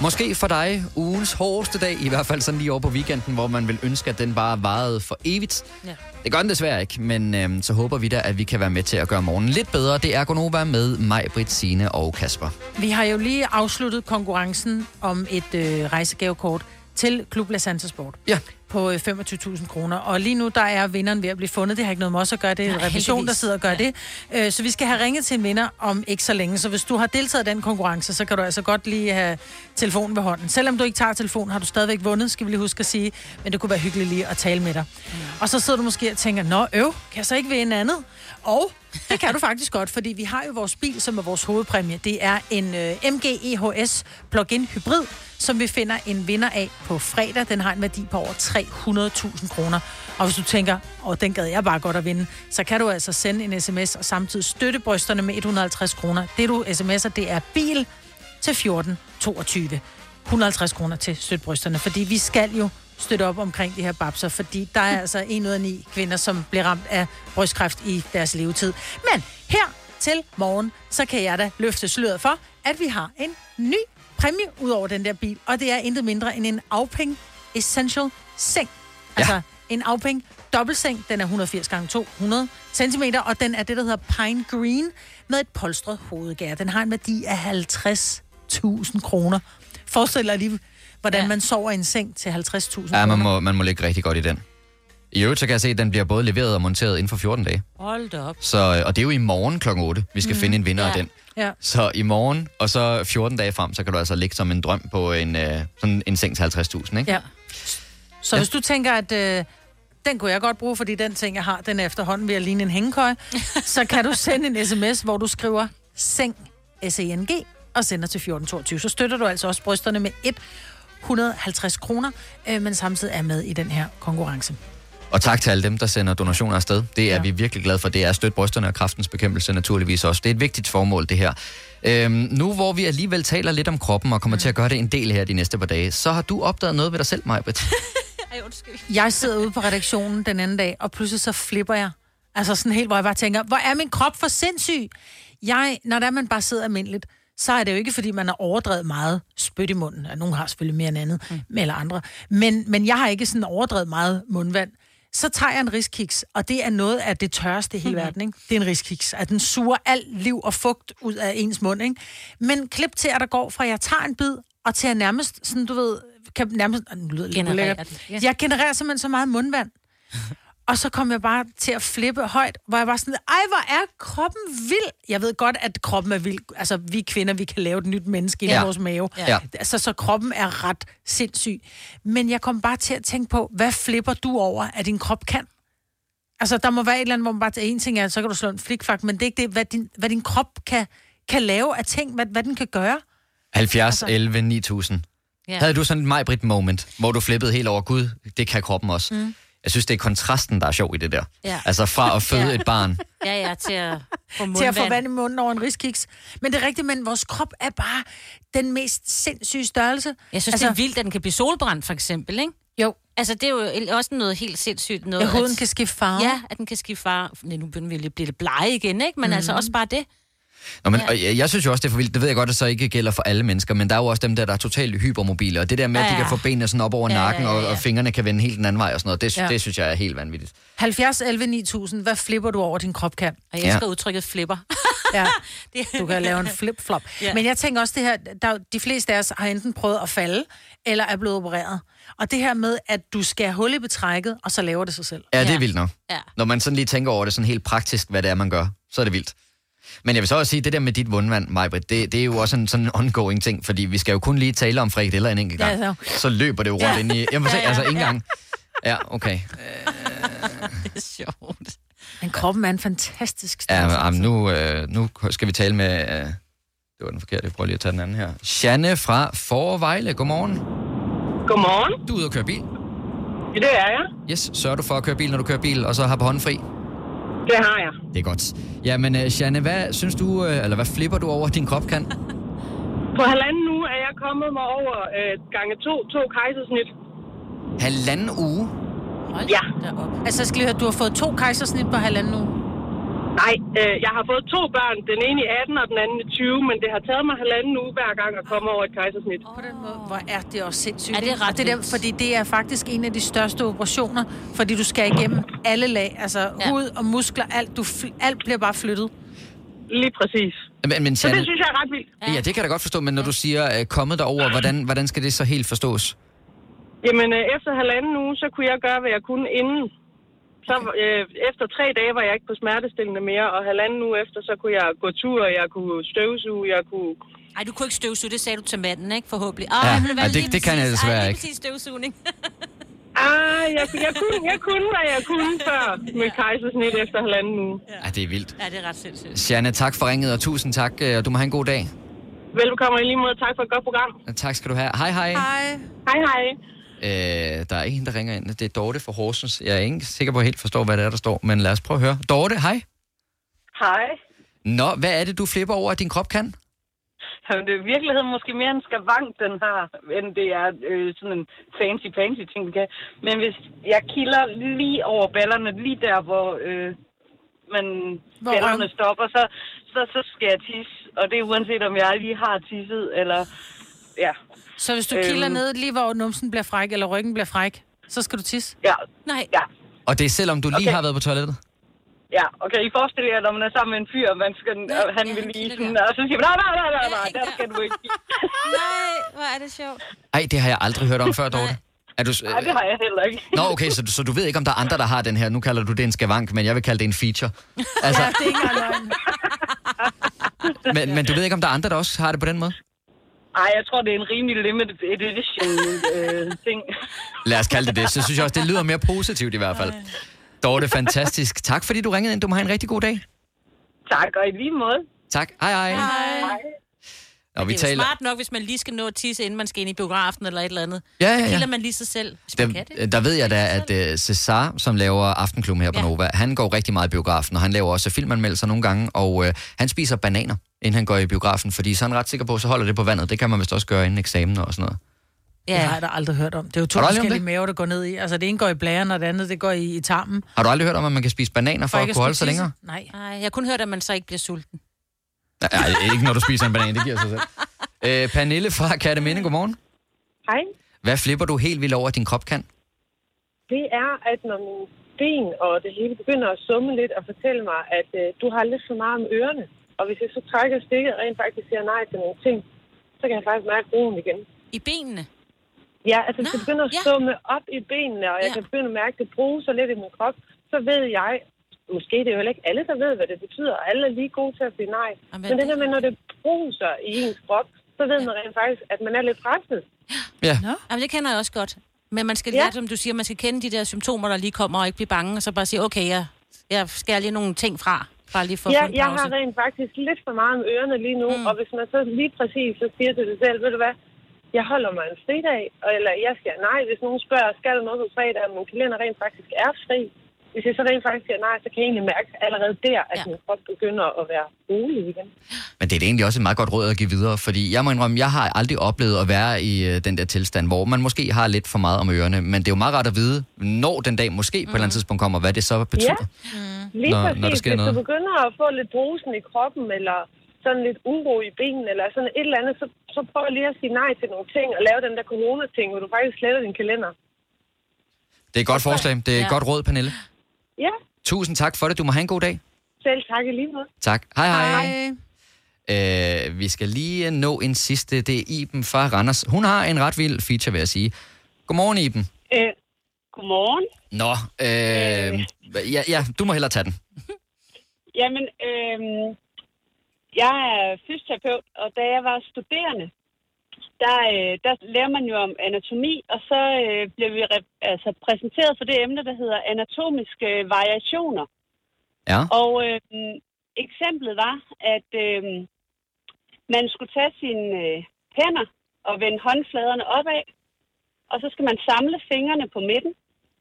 Måske for dig ugens hårdeste dag, i hvert fald sådan lige over på weekenden, hvor man vil ønske, at den bare varede for evigt. Ja. Det gør den desværre ikke, men øhm, så håber vi da, at vi kan være med til at gøre morgenen lidt bedre. Det er Gonova med mig, Britt, Signe og Kasper. Vi har jo lige afsluttet konkurrencen om et øh, rejsegavekort til Klub La Santa Sport. Ja. På øh, 25.000 kroner. Og lige nu, der er vinderen ved at blive fundet. Det har ikke noget med os at gøre. Det er en revision, der sidder og gør det. Øh, så vi skal have ringet til en vinder om ikke så længe. Så hvis du har deltaget i den konkurrence, så kan du altså godt lige have telefonen ved hånden. Selvom du ikke tager telefonen, har du stadigvæk vundet, skal vi lige huske at sige. Men det kunne være hyggeligt lige at tale med dig. Mm. Og så sidder du måske og tænker, nå øv, kan jeg så ikke vinde andet? Og det kan du faktisk godt, fordi vi har jo vores bil, som er vores hovedpræmie. Det er en øh, MG EHS plug-in hybrid, som vi finder en vinder af på fredag. Den har en værdi på over 300.000 kroner. Og hvis du tænker, åh, den gad jeg bare godt at vinde, så kan du altså sende en sms og samtidig støtte brysterne med 150 kroner. Det du sms'er, det er bil til 1422. 150 kroner til støtte brysterne, fordi vi skal jo støtte op omkring de her babser, fordi der er altså en ud af ni kvinder, som bliver ramt af brystkræft i deres levetid. Men her til morgen, så kan jeg da løfte sløret for, at vi har en ny præmie ud over den der bil, og det er intet mindre end en afpeng Essential seng. Altså en Auping dobbeltseng, den er 180 gange 200 cm, og den er det, der hedder Pine Green, med et polstret hovedgær. Den har en værdi af 50.000 kroner. Forestil dig lige, hvordan ja. man sover i en seng til 50.000 Ja, man kroner. må, man må ligge rigtig godt i den. I øvrigt så kan jeg se, at den bliver både leveret og monteret inden for 14 dage. Hold da op. Så, øh, og det er jo i morgen kl. 8, vi skal mm. finde en vinder Ja. af den. Ja. Så i morgen, og så 14 dage frem, så kan du altså ligge som en drøm på en, øh, sådan en seng til 50.000, ikke? Ja. Så Ja. hvis du tænker, at øh, den kunne jeg godt bruge, fordi den ting, jeg har, den er efterhånden ved at ligne en hængekøj, så kan du sende en sms, hvor du skriver seng, S-E-N-G, og sender til 1422. Så støtter du altså også brysterne med 150 kroner, øh, men samtidig er med i den her konkurrence. Og tak til alle dem, der sender donationer afsted. Det er ja. vi virkelig glade for. Det er støt brysterne og kraftens bekæmpelse naturligvis også. Det er et vigtigt formål, det her. Øhm, nu hvor vi alligevel taler lidt om kroppen og kommer mm. til at gøre det en del her de næste par dage, så har du opdaget noget ved dig selv, Majbrit. Jeg sidder ude på redaktionen den anden dag, og pludselig så flipper jeg. Altså sådan helt, hvor jeg bare tænker, hvor er min krop for sindssyg? Jeg, når der man bare sidder almindeligt, så er det jo ikke, fordi man har overdrevet meget spyt i munden. Ja, nogen har selvfølgelig mere end andet, mm. eller andre. Men, men jeg har ikke sådan overdrevet meget mundvand. Så tager jeg en riskiks, og det er noget af det tørreste i hele Mhm. verden, ikke? Det er en riskiks, at den suger alt liv og fugt ud af ens mund, ikke? Men klip til, at der går fra, at jeg tager en bid, og til at nærmest, sådan du ved, kan nærmest, nu lyder det lidt Genererer det, ja. Jeg genererer simpelthen så meget mundvand. Og så kom jeg bare til at flippe højt, hvor jeg var sådan, ej, hvor er kroppen vild. Jeg ved godt, at kroppen er vild. Altså, vi kvinder, vi kan lave et nyt menneske i Ja. ja. vores mave. Ja. Altså, så kroppen er ret sindssyg. Men jeg kom bare til at tænke på, hvad flipper du over, at din krop kan? Altså, der må være et eller andet, hvor man bare til en ting er, så kan du slå en flikfak, men det er ikke det, hvad din, hvad din krop kan, kan lave af ting, hvad, hvad den kan gøre. 70, 11, 9000. Ja. Havde du sådan et Majbrit moment, hvor du flippede helt over, gud, det kan kroppen også. Mm. Jeg synes, det er kontrasten, der er sjov i det der. Ja. Altså fra at føde Ja. et barn. Ja, ja, til at få til at få vand i munden over en riskiks. Men det er rigtigt, men vores krop er bare den mest sindssyge størrelse. Jeg synes, altså, det er vildt, at den kan blive solbrændt, for eksempel, ikke? Jo. Altså, det er jo også noget helt sindssygt. Noget, Ja, huden kan skifte farve. Ja, at den kan skifte farve. Nej, nu begynder vi lige at blive lidt blege igen, ikke? Men mm. altså også bare det. Nå, men, og jeg, jeg synes jo også, det er for vildt. Det ved jeg godt, at så ikke gælder for alle mennesker, men der er jo også dem der, der er totalt hypermobile. Og det der med, at Ja, de kan ja. få benene sådan op over Ja, ja, nakken, og, ja, ja. og fingrene kan vende helt den anden vej og sådan noget, det, Ja. det synes jeg er helt vanvittigt. 70, 11, 9000. Hvad flipper du over, din krop kan? Og jeg elsker Ja. udtrykket flipper. ja, du kan lave en flip-flop. Ja. ja. Men jeg tænker også det her, der, er de fleste af os har enten prøvet at falde, eller er blevet opereret. Og det her med, at du skal have hul i betrækket, og så laver det sig selv. Ja, det er vildt nok. Ja. Når man sådan lige tænker over det sådan helt praktisk, hvad det er, man gør, så er det vildt. Men jeg vil så også sige, det der med dit vundvand, Majbrit, det, det er jo også en sådan en ongoing ting, fordi vi skal jo kun lige tale om frikadeller en enkelt gang. Ja, så. løber det jo rundt Ja. ind i... Jeg må se, Ja, ja, altså ikke ja. engang... Ja, okay. det er sjovt. Men kroppen er en fantastisk Ja, størrelse. men, jamen, nu, øh, nu skal vi tale med... Øh, det var den forkerte, jeg prøver lige at tage den anden her. Janne fra Forvejle, godmorgen. Godmorgen. Du er ude at køre bil. Ja, det er jeg. Yes, sørger du for at køre bil, når du kører bil, og så har på hånden fri? Det har jeg. Det er godt. Jamen, øh, Janne, hvad synes du, øh, eller hvad flipper du over, din krop kan? På halvanden uge er jeg kommet mig over øh, gange to, to kejsersnit. Halvanden uge? Ja. Altså, jeg skal lige høre, du har fået to kejsersnit på halvanden uge. Nej, øh, jeg har fået to børn. Den ene i 18 og den anden i 20, men det har taget mig halvanden uge hver gang at komme over et kejsersnit. På den måde, hvor er det også sindssygt. Ja, det er ikke? ret det der, fordi det er faktisk en af de største operationer, fordi du skal igennem alle lag, altså ja. hud og muskler, alt, du, alt bliver bare flyttet. Lige præcis. Men, men Så det synes jeg er ret vildt. ja. det kan jeg da godt forstå, men når du siger øh, kommet derover, hvordan, hvordan skal det så helt forstås? Jamen, øh, efter halvanden uge, så kunne jeg gøre, hvad jeg kunne inden. Så øh, efter tre dage var jeg ikke på smertestillende mere, og halvanden uge efter, så kunne jeg gå tur, jeg kunne støvsuge, jeg kunne... Ej, du kunne ikke støvsuge, det sagde du til manden, ikke? Forhåbentlig. Ja, Ej, hvad, ej, det- det kan jeg præcis- desværre ej, lige ikke. præcis støvsugning. Ah, jeg, jeg, kunne, jeg kunne, hvad jeg kunne før med kejsersnit efter halvanden uge. Ja, det er vildt. ja, det er ret sindssygt. Janne, tak for ringet, og tusind tak, øh, og du må have en god dag. Velbekomme i lige måde. Tak for et godt program. Tak skal du have. Hej, hej. Hej. Hej, hej. Øh, der er en, der ringer ind. Det er Dorte fra Horsens. Jeg er ikke sikker på, at jeg helt forstår, hvad det er, der står, men lad os prøve at høre. Dorte, hej. Hej. Nå, hvad er det, du flipper over, at din krop kan? Jamen, det er i virkeligheden måske mere en skavank, den har, end det er øh, sådan en fancy-fancy ting, vi kan. Men hvis jeg kilder lige over ballerne, lige der, hvor øh, man Hvor ballerne røv- stopper, så, så, så skal jeg tisse. Og det er uanset, om jeg lige har tisset, eller... Ja. Så hvis du kilder ned lige, hvor numsen bliver fræk, eller ryggen bliver fræk, så skal du tisse? Ja. Nej. Ja. Og det er selvom du lige Okay. har været på toilettet? Ja, okay, I forestiller jer, når man er sammen med en fyr, og man skal, ja, han vil lige sådan, og så siger man, nej, nej, nej, nej, nej, der skal du ikke. Nej, hvor er det sjovt. Ej, det har jeg aldrig hørt om før, Dorte. Er du, Nej, det har jeg heller ikke. Nå, okay, så, så du ved ikke, om der er andre, der har den her. Nu kalder du det en skavank, men jeg vil kalde det en feature. Altså, Ja, det er ikke men, men du ved ikke, om der er andre, der også har det på den måde? Ej, jeg tror, det er en rimelig limited edition øh, ting. Lad os kalde det det. Så synes jeg også, det lyder mere positivt i hvert fald. Dorte, fantastisk. Tak fordi du ringede ind. Du må have en rigtig god dag. Tak, og i lige måde. Tak. Hej, hej. Hej. Nå, vi det er jo taler... smart nok, hvis man lige skal nå at tisse, inden man skal ind i biografen eller et eller andet. Ja, ja, ja. Så kilder man lige sig selv, hvis man kan det. Der, der ved jeg da, at uh, Cesar, som laver Aftenklubben her på Ja. Nova, han går rigtig meget i biografen, og han laver også filmanmeldelser nogle gange, og uh, han spiser bananer, inden han går i biografen, fordi så er han ret sikker på, så holder det på vandet. Det kan man vist også gøre inden eksamen og sådan noget. Ja. Det har jeg da aldrig hørt om. Det er jo to forskellige det? maver, der går ned i. Altså, det ene går i blæren, og det andet, det går i, i tarmen. Har du aldrig hørt om, at man kan spise bananer for, For at kunne holde sig længere? Nej. Nej, jeg har kun hørt, at man så ikke bliver sulten. Nej, ikke når du spiser en banan, det giver sig selv. Øh, Pernille fra Katteminde, godmorgen. Hej. Hvad flipper du helt vildt over, at din krop kan? Det er, at når min ben og det hele begynder at summe lidt og fortælle mig, at øh, du har lidt for meget om ørerne. Og hvis jeg så trækker stikket og rent faktisk siger nej til nogle ting, så kan jeg faktisk mærke roen igen. I benene? Ja, altså hvis det begynder at summe op i benene, og jeg kan begynde at mærke, at det bruser lidt i min krop, så ved jeg, måske det er jo heller ikke alle, der ved, hvad det betyder, og alle er lige gode til at sige nej. Jamen, Men det der med, når det bruser i ens krop, så ved man rent faktisk, at man er lidt presset. Ja. Nå. Jamen, det kender jeg også godt. Men man skal Ja. som du siger, man skal kende de der symptomer, der lige kommer, og ikke blive bange, og så bare sige, okay, jeg, jeg skærer lige nogle ting fra. Bare lige for Ja, jeg pause. har rent faktisk lidt for meget med ørerne lige nu, mm. og hvis man så lige præcis så siger til sig selv, ved du hvad, jeg holder mig en fridag, eller jeg skal nej, hvis nogen spørger, skal der noget på fredag, og min kalender rent faktisk er fri. Hvis jeg så rent faktisk siger nej, så kan jeg egentlig mærke allerede der, at ja. min krop begynder at være rolig igen. Men det er egentlig også et meget godt råd at give videre, fordi jeg må indrømme, jeg har aldrig oplevet at være i øh, den der tilstand, hvor man måske har lidt for meget om ørerne, men det er jo meget rart at vide, når den dag måske på et eller andet tidspunkt kommer, hvad det så betyder. Lige Når- præcis. når der sker Hvis noget. du begynder at få lidt brusen i kroppen, eller sådan lidt uro i benene, eller sådan et eller andet, så, så prøv lige at sige nej til nogle ting, og lave den der corona-ting, hvor du faktisk sletter din kalender. Det er et godt forslag. Det er et Ja. godt råd, Pernille. Ja, Tusind tak for det. Du må have en god dag. selv tak i lige måde. Tak. Hej hej. Øh, vi skal lige nå en sidste. Det er Iben fra Randers. Hun har en ret vild feature, vil jeg sige. Godmorgen, Iben. Øh, godmorgen. Nå, øh, ja, ja, du må hellere tage den. Jamen, øh, jeg er fysioterapeut, og da jeg var studerende, der, øh, der lærer man jo om anatomi, og så øh, blev vi rep- altså, præsenteret for det emne, der hedder anatomiske variationer. Ja. Og øh, eksemplet var, at øh, man skulle tage sine øh, hænder og vende håndfladerne opad, og så skal man samle fingrene på midten,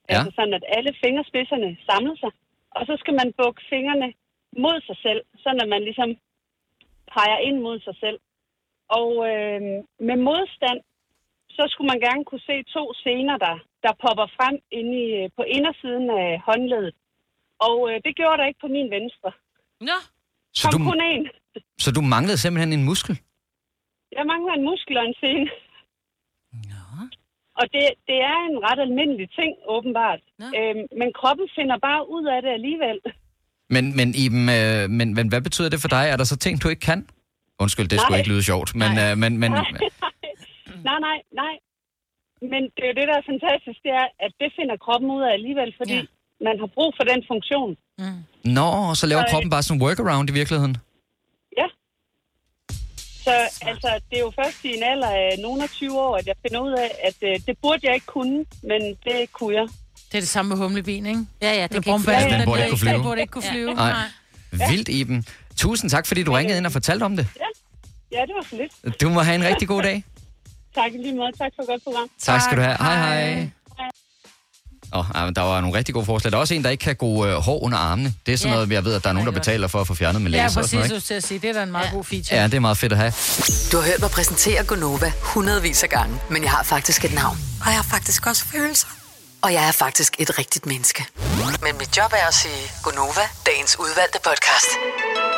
ja. altså sådan, at alle fingerspidserne samler sig, og så skal man bukke fingrene mod sig selv, sådan at man ligesom peger ind mod sig selv. Og øh, med modstand, så skulle man gerne kunne se to scener, der, der popper frem inde i, øh, på indersiden af håndledet. Og øh, det gjorde der ikke på min venstre. Nå. Så Kom du, kun en. så du manglede simpelthen en muskel? Jeg mangler en muskel og en scene. Og det, det er en ret almindelig ting, åbenbart. Øhm, men kroppen finder bare ud af det alligevel. Men, men, Iben, øh, men, men hvad betyder det for dig? Er der så ting, du ikke kan? Undskyld, det skulle Nej. ikke lyde sjovt, men, øh, men, men Nej, nej, nej, nej. Men det er jo det, der er fantastisk, det er, at det finder kroppen ud af alligevel, fordi ja. man har brug for den funktion. Nå, så laver Så, øh, kroppen bare sådan en workaround i virkeligheden. Ja. Så altså, det er jo først i en alder af nogle af 20 år, at jeg finder ud af, at øh, det burde jeg ikke kunne, men det kunne jeg. Det er det samme med humlebien, ikke? Ja, ja, det kan kan ikke flyve. Den burde ikke kunne flyve. Den burde ikke kunne flyve. Nej. Vildt, Iben. Tusind tak, fordi du ringede ind og fortalte om det. Ja, det var så lidt. Du må have en rigtig god dag. Tak lige måde. Tak for godt program. Tak skal du have. Hej, hej. Oh, ja, men der var nogle rigtig gode forslag. Der er også en, der ikke kan gå øh, hår under armene. Det er sådan Ja. noget, jeg ved, at der er nogen, der betaler for at få fjernet med laser Ja, og sådan præcis, noget. du til at sige. Det er da en meget ja. god feature. Ikke? Ja, det er meget fedt at have. Du har hørt mig præsentere Gonova hundredvis af gange, men jeg har faktisk et navn. Og jeg har faktisk også følelser. Og jeg er faktisk et rigtigt menneske. Men mit job er at sige Gonova, dagens udvalgte podcast.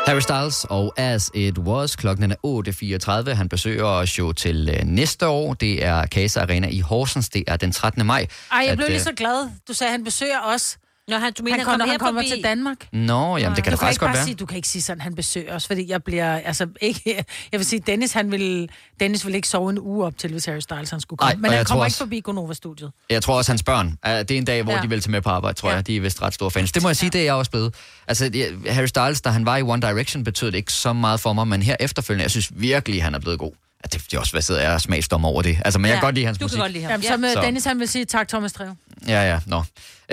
Harry Styles og As It Was. Klokken er 8.34. Han besøger os jo til øh, næste år. Det er Casa Arena i Horsens. Det er den 13. maj. Ej, jeg at, blev øh, lige så glad. Du sagde, at han besøger os. Nå, han, du mener, han, han kommer kommer, han kommer forbi? til Danmark. Nå, jamen det kan du da faktisk ikke godt bare være. Sige, du kan ikke sige sådan, han besøger os, fordi jeg bliver, altså ikke, jeg vil sige, Dennis, han vil, Dennis vil ikke sove en uge op til, hvis Harry Styles han skulle komme. Ej, Men han jeg kommer tror ikke også- forbi Gonova-studiet. Jeg tror også, hans børn, det er en dag, hvor Ja. ja. de vil tage med på arbejde, tror ja. jeg. De er vist ret store fans. Det må jeg sige, det er jeg også blevet. Altså, Harry Styles, da han var i One Direction, betød det ikke så meget for mig, men her efterfølgende, jeg synes virkelig, han er blevet god. Ja, det, det er også, hvad sidder jeg og smagsdommer over det. Altså, men jeg kan godt lide hans musik. Jamen, så med Så- Dennis, han vil sige tak, Thomas Treve. Ja, ja, nå.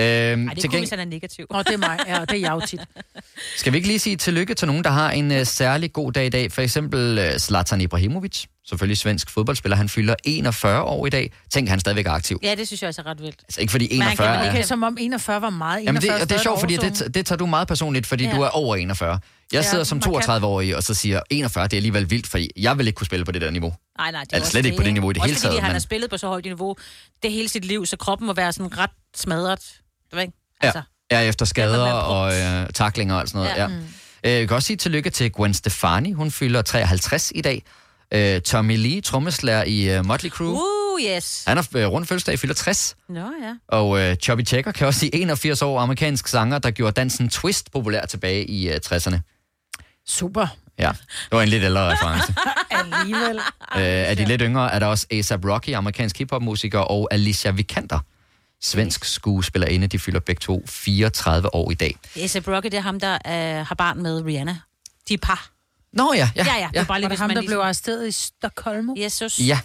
Øhm, Ej, det til er kun, hvis han er negativ. Nå, det er mig. Ja, det er jeg jo tit. Skal vi ikke lige sige tillykke til nogen, der har en uh, særlig god dag i dag? For eksempel uh, Zlatan Ibrahimovic, selvfølgelig svensk fodboldspiller. Han fylder 41 år i dag. Tænk, han er stadigvæk er aktiv. Ja, det synes jeg også er ret vildt. Altså ikke fordi Men han 41 kan er... Som om 41 var meget. 41 Jamen det, og det er sjovt, fordi det, det tager du meget personligt, fordi Ja. ja. du er over 41. Jeg Ja, sidder som markant. 32-årig og så siger 41, det er alligevel vildt, for jeg vil ikke kunne spille på det der niveau. Nej, nej, det er Altså også slet ikke på det niveau i det også hele fordi taget, han men- har spillet på så højt niveau det hele sit liv, så kroppen må være sådan ret smadret. Det ved ikke? Ja, ja efter skader og øh, taklinger og alt sådan noget. Ja. Ja. Øh, jeg kan også sige tillykke til Gwen Stefani. Hun fylder 53 i dag. Øh, Tommy Lee, trommeslager i uh, Motley Crue. Uh, yes. Han har øh, rundt fødselsdag, fylder 60. Nå, ja. Og øh, Chubby Checker kan også sige 81 år amerikansk sanger, der gjorde dansen twist populær tilbage i øh, 60'erne. Super. Ja, det var en lidt ældre reference. Alligevel. øh, af de lidt yngre er der også A$AP Rocky, amerikansk hiphop-musiker, og Alicia Vikander, svensk skuespillerinde. De fylder begge to 34 år i dag. A$AP Rocky, det er ham, der øh, har barn med Rihanna. De er par. Nå ja, ja. Ja, ja. Det var bare lige, Var det ham, der lige... blev arresteret i Stockholm? Jesus. Ja.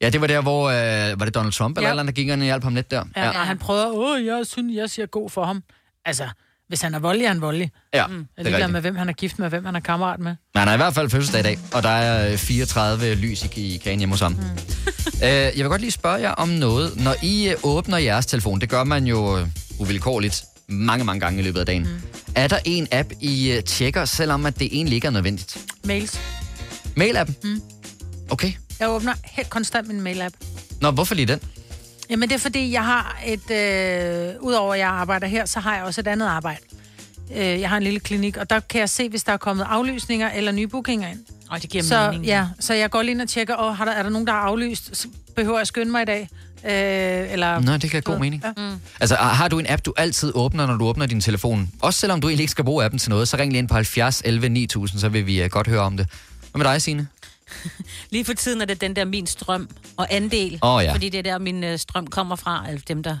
Ja, det var der, hvor... Øh, var det Donald Trump eller Ja. eller andet, der gik ind og hjalp ham lidt der? Ja, ja. han prøver, åh, jeg synes, jeg siger god for ham. Altså, hvis han er voldelig, er han voldelig. Ja, Mm. det er er rigtigt. med, hvem han er gift med, hvem han er kammerat med. Men han har i hvert fald fødselsdag i dag, og der er øh, 34 lys i, i kagen hjemme hos ham. Mm. Øh, jeg vil godt lige spørge jer om noget. Når I øh, åbner jeres telefon, det gør man jo øh, uvilkårligt mange, mange gange i løbet af dagen. Mm. Er der en app, I øh, tjekker, selvom at det egentlig ikke er nødvendigt? Mails. Mail-appen? Mm. Okay. Jeg åbner helt konstant min mail-app. Nå, hvorfor lige den? Jamen, det er fordi, jeg har et... Øh, Udover at jeg arbejder her, så har jeg også et andet arbejde. Øh, jeg har en lille klinik, og der kan jeg se, hvis der er kommet aflysninger eller nye bookinger ind. Og det giver så, mening. Ja, så jeg går lige ind og tjekker, og har der, er der nogen, der har aflyst? Så behøver jeg at skynde mig i dag? Øh, eller, Nå, det kan god mening. Ja. Mm. Altså, har du en app, du altid åbner, når du åbner din telefon? Også selvom du egentlig ikke skal bruge appen til noget, så ring lige ind på 70 11 9000, så vil vi uh, godt høre om det. Hvad med dig, Signe? Lige for tiden er det den der min strøm og andel. Åh, ja. Fordi det er der, min øh, strøm kommer fra. Altså dem, der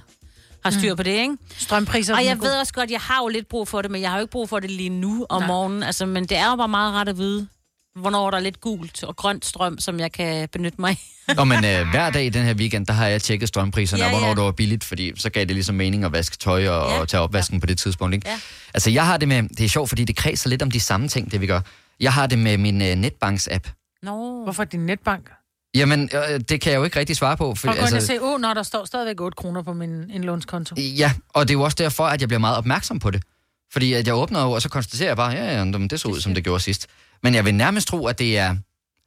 har styr Mm. på det, ikke? Strømpriser. Og jeg ved også godt, jeg har jo lidt brug for det, men jeg har jo ikke brug for det lige nu om Nej. morgenen. Altså, men det er jo bare meget ret at vide, hvornår der er lidt gult og grønt strøm, som jeg kan benytte mig af. Nå, men uh, hver dag i den her weekend, der har jeg tjekket strømpriserne, Ja, og hvornår ja. det var billigt, fordi så gav det ligesom mening at vaske tøj og, Ja. og tage opvasken ja. på det tidspunkt. Ikke? Ja. Altså, jeg har det med, det er sjovt, fordi det kredser lidt om de samme ting, det vi gør. Jeg har det med min uh, netbanks-app. Nå. Hvorfor din netbank? Jamen, øh, det kan jeg jo ikke rigtig svare på. For og se, åh, når der står stadigvæk 8 kroner på min indlånskonto. Ja, og det er jo også derfor, at jeg bliver meget opmærksom på det. Fordi at jeg åbner jo, og så konstaterer jeg bare, ja, ja, jamen, det så ud, som det gjorde sidst. Men jeg vil nærmest tro, at det er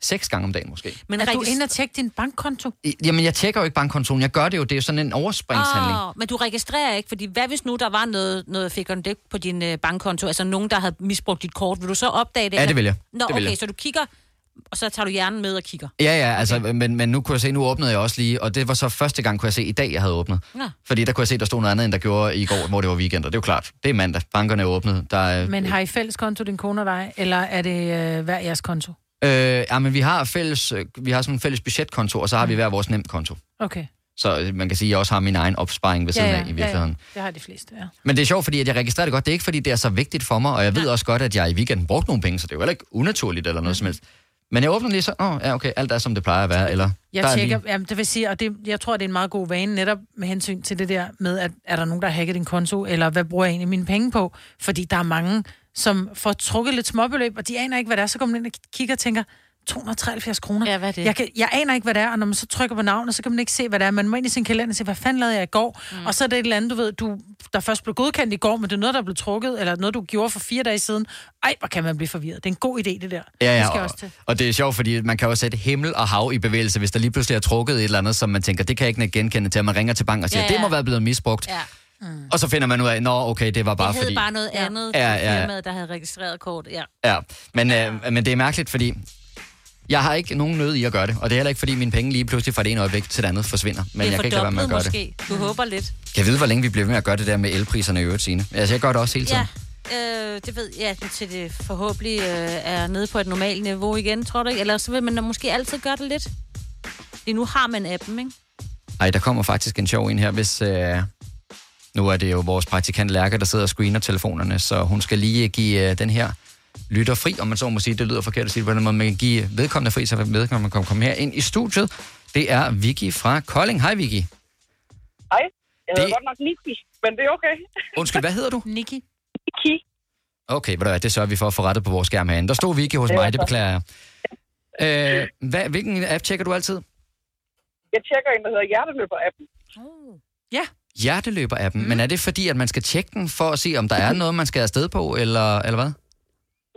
seks gange om dagen måske. Men er du inde og tjekke din bankkonto? I- Jamen, jeg tjekker jo ikke bankkontoen. Jeg gør det jo. Det er jo sådan en overspringshandling. Oh, men du registrerer ikke, fordi hvad hvis nu der var noget, noget fik det på din øh, bankkonto, altså nogen, der havde misbrugt dit kort, vil du så opdage det? Ja, det vil jeg. Nå, Det vil okay, jeg. så du kigger, og så tager du hjernen med og kigger. Ja, ja, altså, men, men nu kunne jeg se, nu åbnede jeg også lige, og det var så første gang, kunne jeg se, i dag, jeg havde åbnet. Ja. Fordi der kunne jeg se, der stod noget andet, end der gjorde i går, hvor det var weekend, og det er jo klart. Det er mandag. Bankerne er åbnet. Der er, Men har I fælles konto, din kone og dig, eller er det øh, hver jeres konto? øh, ja, men vi har, fælles, øh, vi har sådan en fælles budgetkonto, og så har vi hver vores nemkonto. Okay. Så øh, man kan sige, at jeg også har min egen opsparing ved siden af i virkeligheden. Ja, ja. Det har de fleste, ja. Men det er sjovt, fordi at jeg registrerer det godt. Det er ikke, fordi det er så vigtigt for mig, og jeg ved også godt, at jeg i weekenden brugte nogle penge, så det er jo heller ikke unaturligt eller noget som helst. Men jeg åbner lige så, åh, ja, okay, alt er, som det plejer at være, eller... Jeg der er tjekker, lige- jamen, det vil sige, og det, jeg tror, det er en meget god vane, netop med hensyn til det der med, at er der nogen, der har hacket din konto, eller hvad bruger jeg egentlig mine penge på? Fordi der er mange, som får trukket lidt småbeløb, og de aner ikke, hvad det er, så kommer man ind og kigger og tænker, 273 kroner. Ja, hvad er det? Jeg, kan, jeg aner ikke, hvad det er, og når man så trykker på navnet, så kan man ikke se, hvad det er. Man må ind i sin kalender og se, hvad fanden lavede jeg i går? Mm. Og så er det et eller andet, du ved, du, der først blev godkendt i går, men det er noget, der blev trukket, eller noget, du gjorde for fire dage siden. Ej, hvor kan man blive forvirret. Det er en god idé, det der. Ja, det ja, skal jeg og, også til. og det er sjovt, fordi man kan jo sætte himmel og hav i bevægelse, hvis der lige pludselig er trukket et eller andet, som man tænker, det kan jeg ikke genkende til, at man ringer til bank og siger, Ja, ja, det må være blevet misbrugt. Ja. Mm. Og så finder man ud af, nå, okay, det var bare det fordi... bare noget andet Ja, ja, ja, ja. firmaet, der havde registreret kort. Ja. Ja, men, øh, men det er mærkeligt, fordi jeg har ikke nogen nød i at gøre det, og det er heller ikke, fordi mine penge lige pludselig fra det ene øjeblik til det andet forsvinder. Men det er jeg kan ikke lade være med at gøre måske. det. Du håber lidt. Kan jeg vide, hvor længe vi bliver ved med at gøre det der med elpriserne i øvrigt, Signe? Altså, jeg gør det også hele tiden. Ja, øh, det ved jeg, til det forhåbentlig øh, er nede på et normalt niveau igen, tror du ikke? Eller så vil man måske altid gøre det lidt. Fordi nu har man appen, ikke? Ej, der kommer faktisk en sjov en her, hvis... Øh, nu er det jo vores praktikant Lærke, der sidder og screener telefonerne, så hun skal lige give øh, den her lytter fri, om man så må sige, det lyder forkert at sige det på den måde, man kan give vedkommende fri, så vedkommende kan komme her ind i studiet. Det er Vicky fra Kolding. Hej Vicky. Hej. Jeg hedder Det- godt nok Niki, men det er okay. Undskyld, hvad hedder du? Niki. Niki. Okay, ved du hvad, det sørger vi for at få rettet på vores skærm herinde. Der stod Vicky hos mig, det beklager jeg. Øh, hvad, hvilken app tjekker du altid? Jeg tjekker en, der hedder Hjerteløber-appen. Ja. Hjerteløber-appen. Mm. Men er det fordi, at man skal tjekke den for at se, om der er noget, man skal afsted på, eller, eller hvad?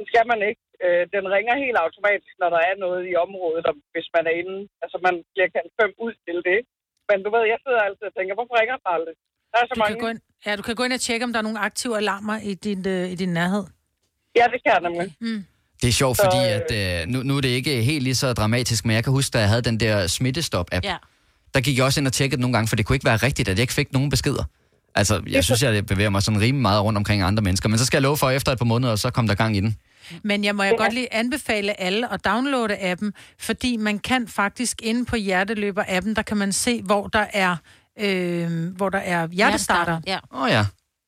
Det skal man ikke. Øh, Den ringer helt automatisk, når der er noget i området, og hvis man er inde. Altså, man bliver kaldt fem ud til det. Men du ved, jeg sidder altid og tænker, hvorfor ringer den aldrig? Der er så Du mange. kan, gå ind, ja, du kan gå ind og tjekke, om der er nogle aktive alarmer i din, øh, i din nærhed. Ja, det kan jeg nemlig. Mm. Det er sjovt, Så, fordi at, øh, nu, nu er det ikke helt lige så dramatisk, men jeg kan huske, da jeg havde den der smittestop-app, Ja. der gik jeg også ind og tjekkede nogle gange, for det kunne ikke være rigtigt, at jeg ikke fik nogen beskeder. Altså, jeg synes, jeg bevæger mig sådan rimelig meget rundt omkring andre mennesker, men så skal jeg love for, at efter et par måneder, så kom der gang i den. Men jeg må jeg godt lige anbefale alle at downloade appen, fordi man kan faktisk inde på hjerteløber-appen, der kan man se, hvor der er, øh, hvor der er hjertestarter. Ja. Åh oh, ja.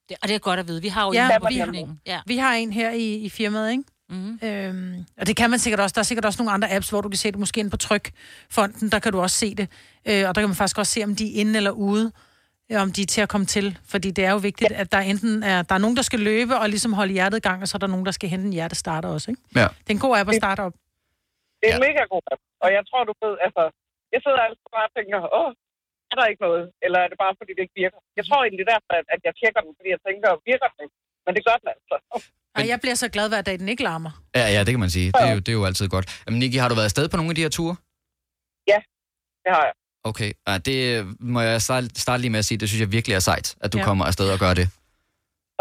Det, og det er godt at vide. Vi har jo Ja, en vi har. Ja. vi har en her i, i firmaet, ikke? Mm. Øhm, og det kan man sikkert også. Der er sikkert også nogle andre apps, hvor du kan se det. Måske inde på Trykfonden, der kan du også se det. Øh, og der kan man faktisk også se, om de er inde eller ude. Øh, Om de er til at komme til. Fordi det er jo vigtigt, at der enten er, der er nogen, der skal løbe og ligesom holde hjertet i gang, og så er der nogen, der skal hente en hjertestarter også, ikke? Ja. Det er en god app at starte op. Det er en mega god app. Og jeg tror, du ved, altså... Jeg sidder altid bare og tænker, åh, er der ikke noget? Eller er det bare, fordi det ikke virker? Jeg tror egentlig derfor, at, at jeg tjekker den, fordi jeg tænker, virker den? Men det gør den altså. Og jeg bliver så glad hver dag, den ikke larmer. Ja, ja, det kan man sige. Det er jo, det er jo altid godt. Jamen, Niki, har du været afsted på nogle af de her ture? Ja, det har jeg. Okay, ja, det må jeg starte, lige med at sige, det synes jeg virkelig er sejt, at du Ja. ja. kommer afsted og gør det.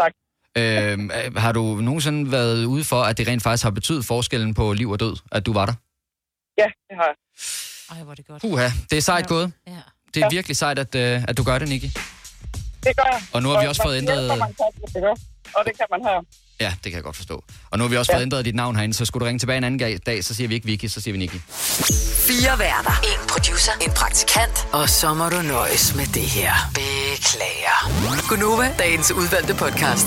Tak. Øhm, øh, har du nogensinde været ude for, at det rent faktisk har betydet forskellen på liv og død, at du var der? Ja, det har jeg. Ej, hvor er det godt. Puha, det er sejt gået. Ja. Det er virkelig sejt, at, øh, at du gør det, Niki. Det gør jeg. Og nu har vi Og også fået ændret-. Og det kan man her. Ja, det kan jeg godt forstå. Og nu har vi også fået ændret dit navn herinde, så skulle du ringe tilbage en anden dag, så siger vi ikke Vicky, så siger vi Niki. Fire værter. En producer. En praktikant. Og så må du nøjes med det her. Beklager. Gunova, dagens udvalgte podcast.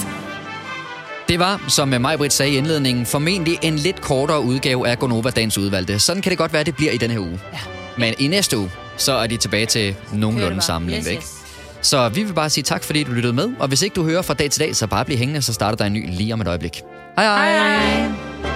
Det var, som Majbrit sagde i indledningen, formentlig en lidt kortere udgave af Gonova Dagens Udvalgte. Sådan kan det godt være, det bliver i denne her uge. Ja. Men i næste uge, så er de tilbage til nogenlunde samme længde, ikke? Så vi vil bare sige tak, fordi du lyttede med. Og hvis ikke du hører fra dag til dag, så bare bliv hængende, så starter der en ny lige om et øjeblik. Hej hej! hej.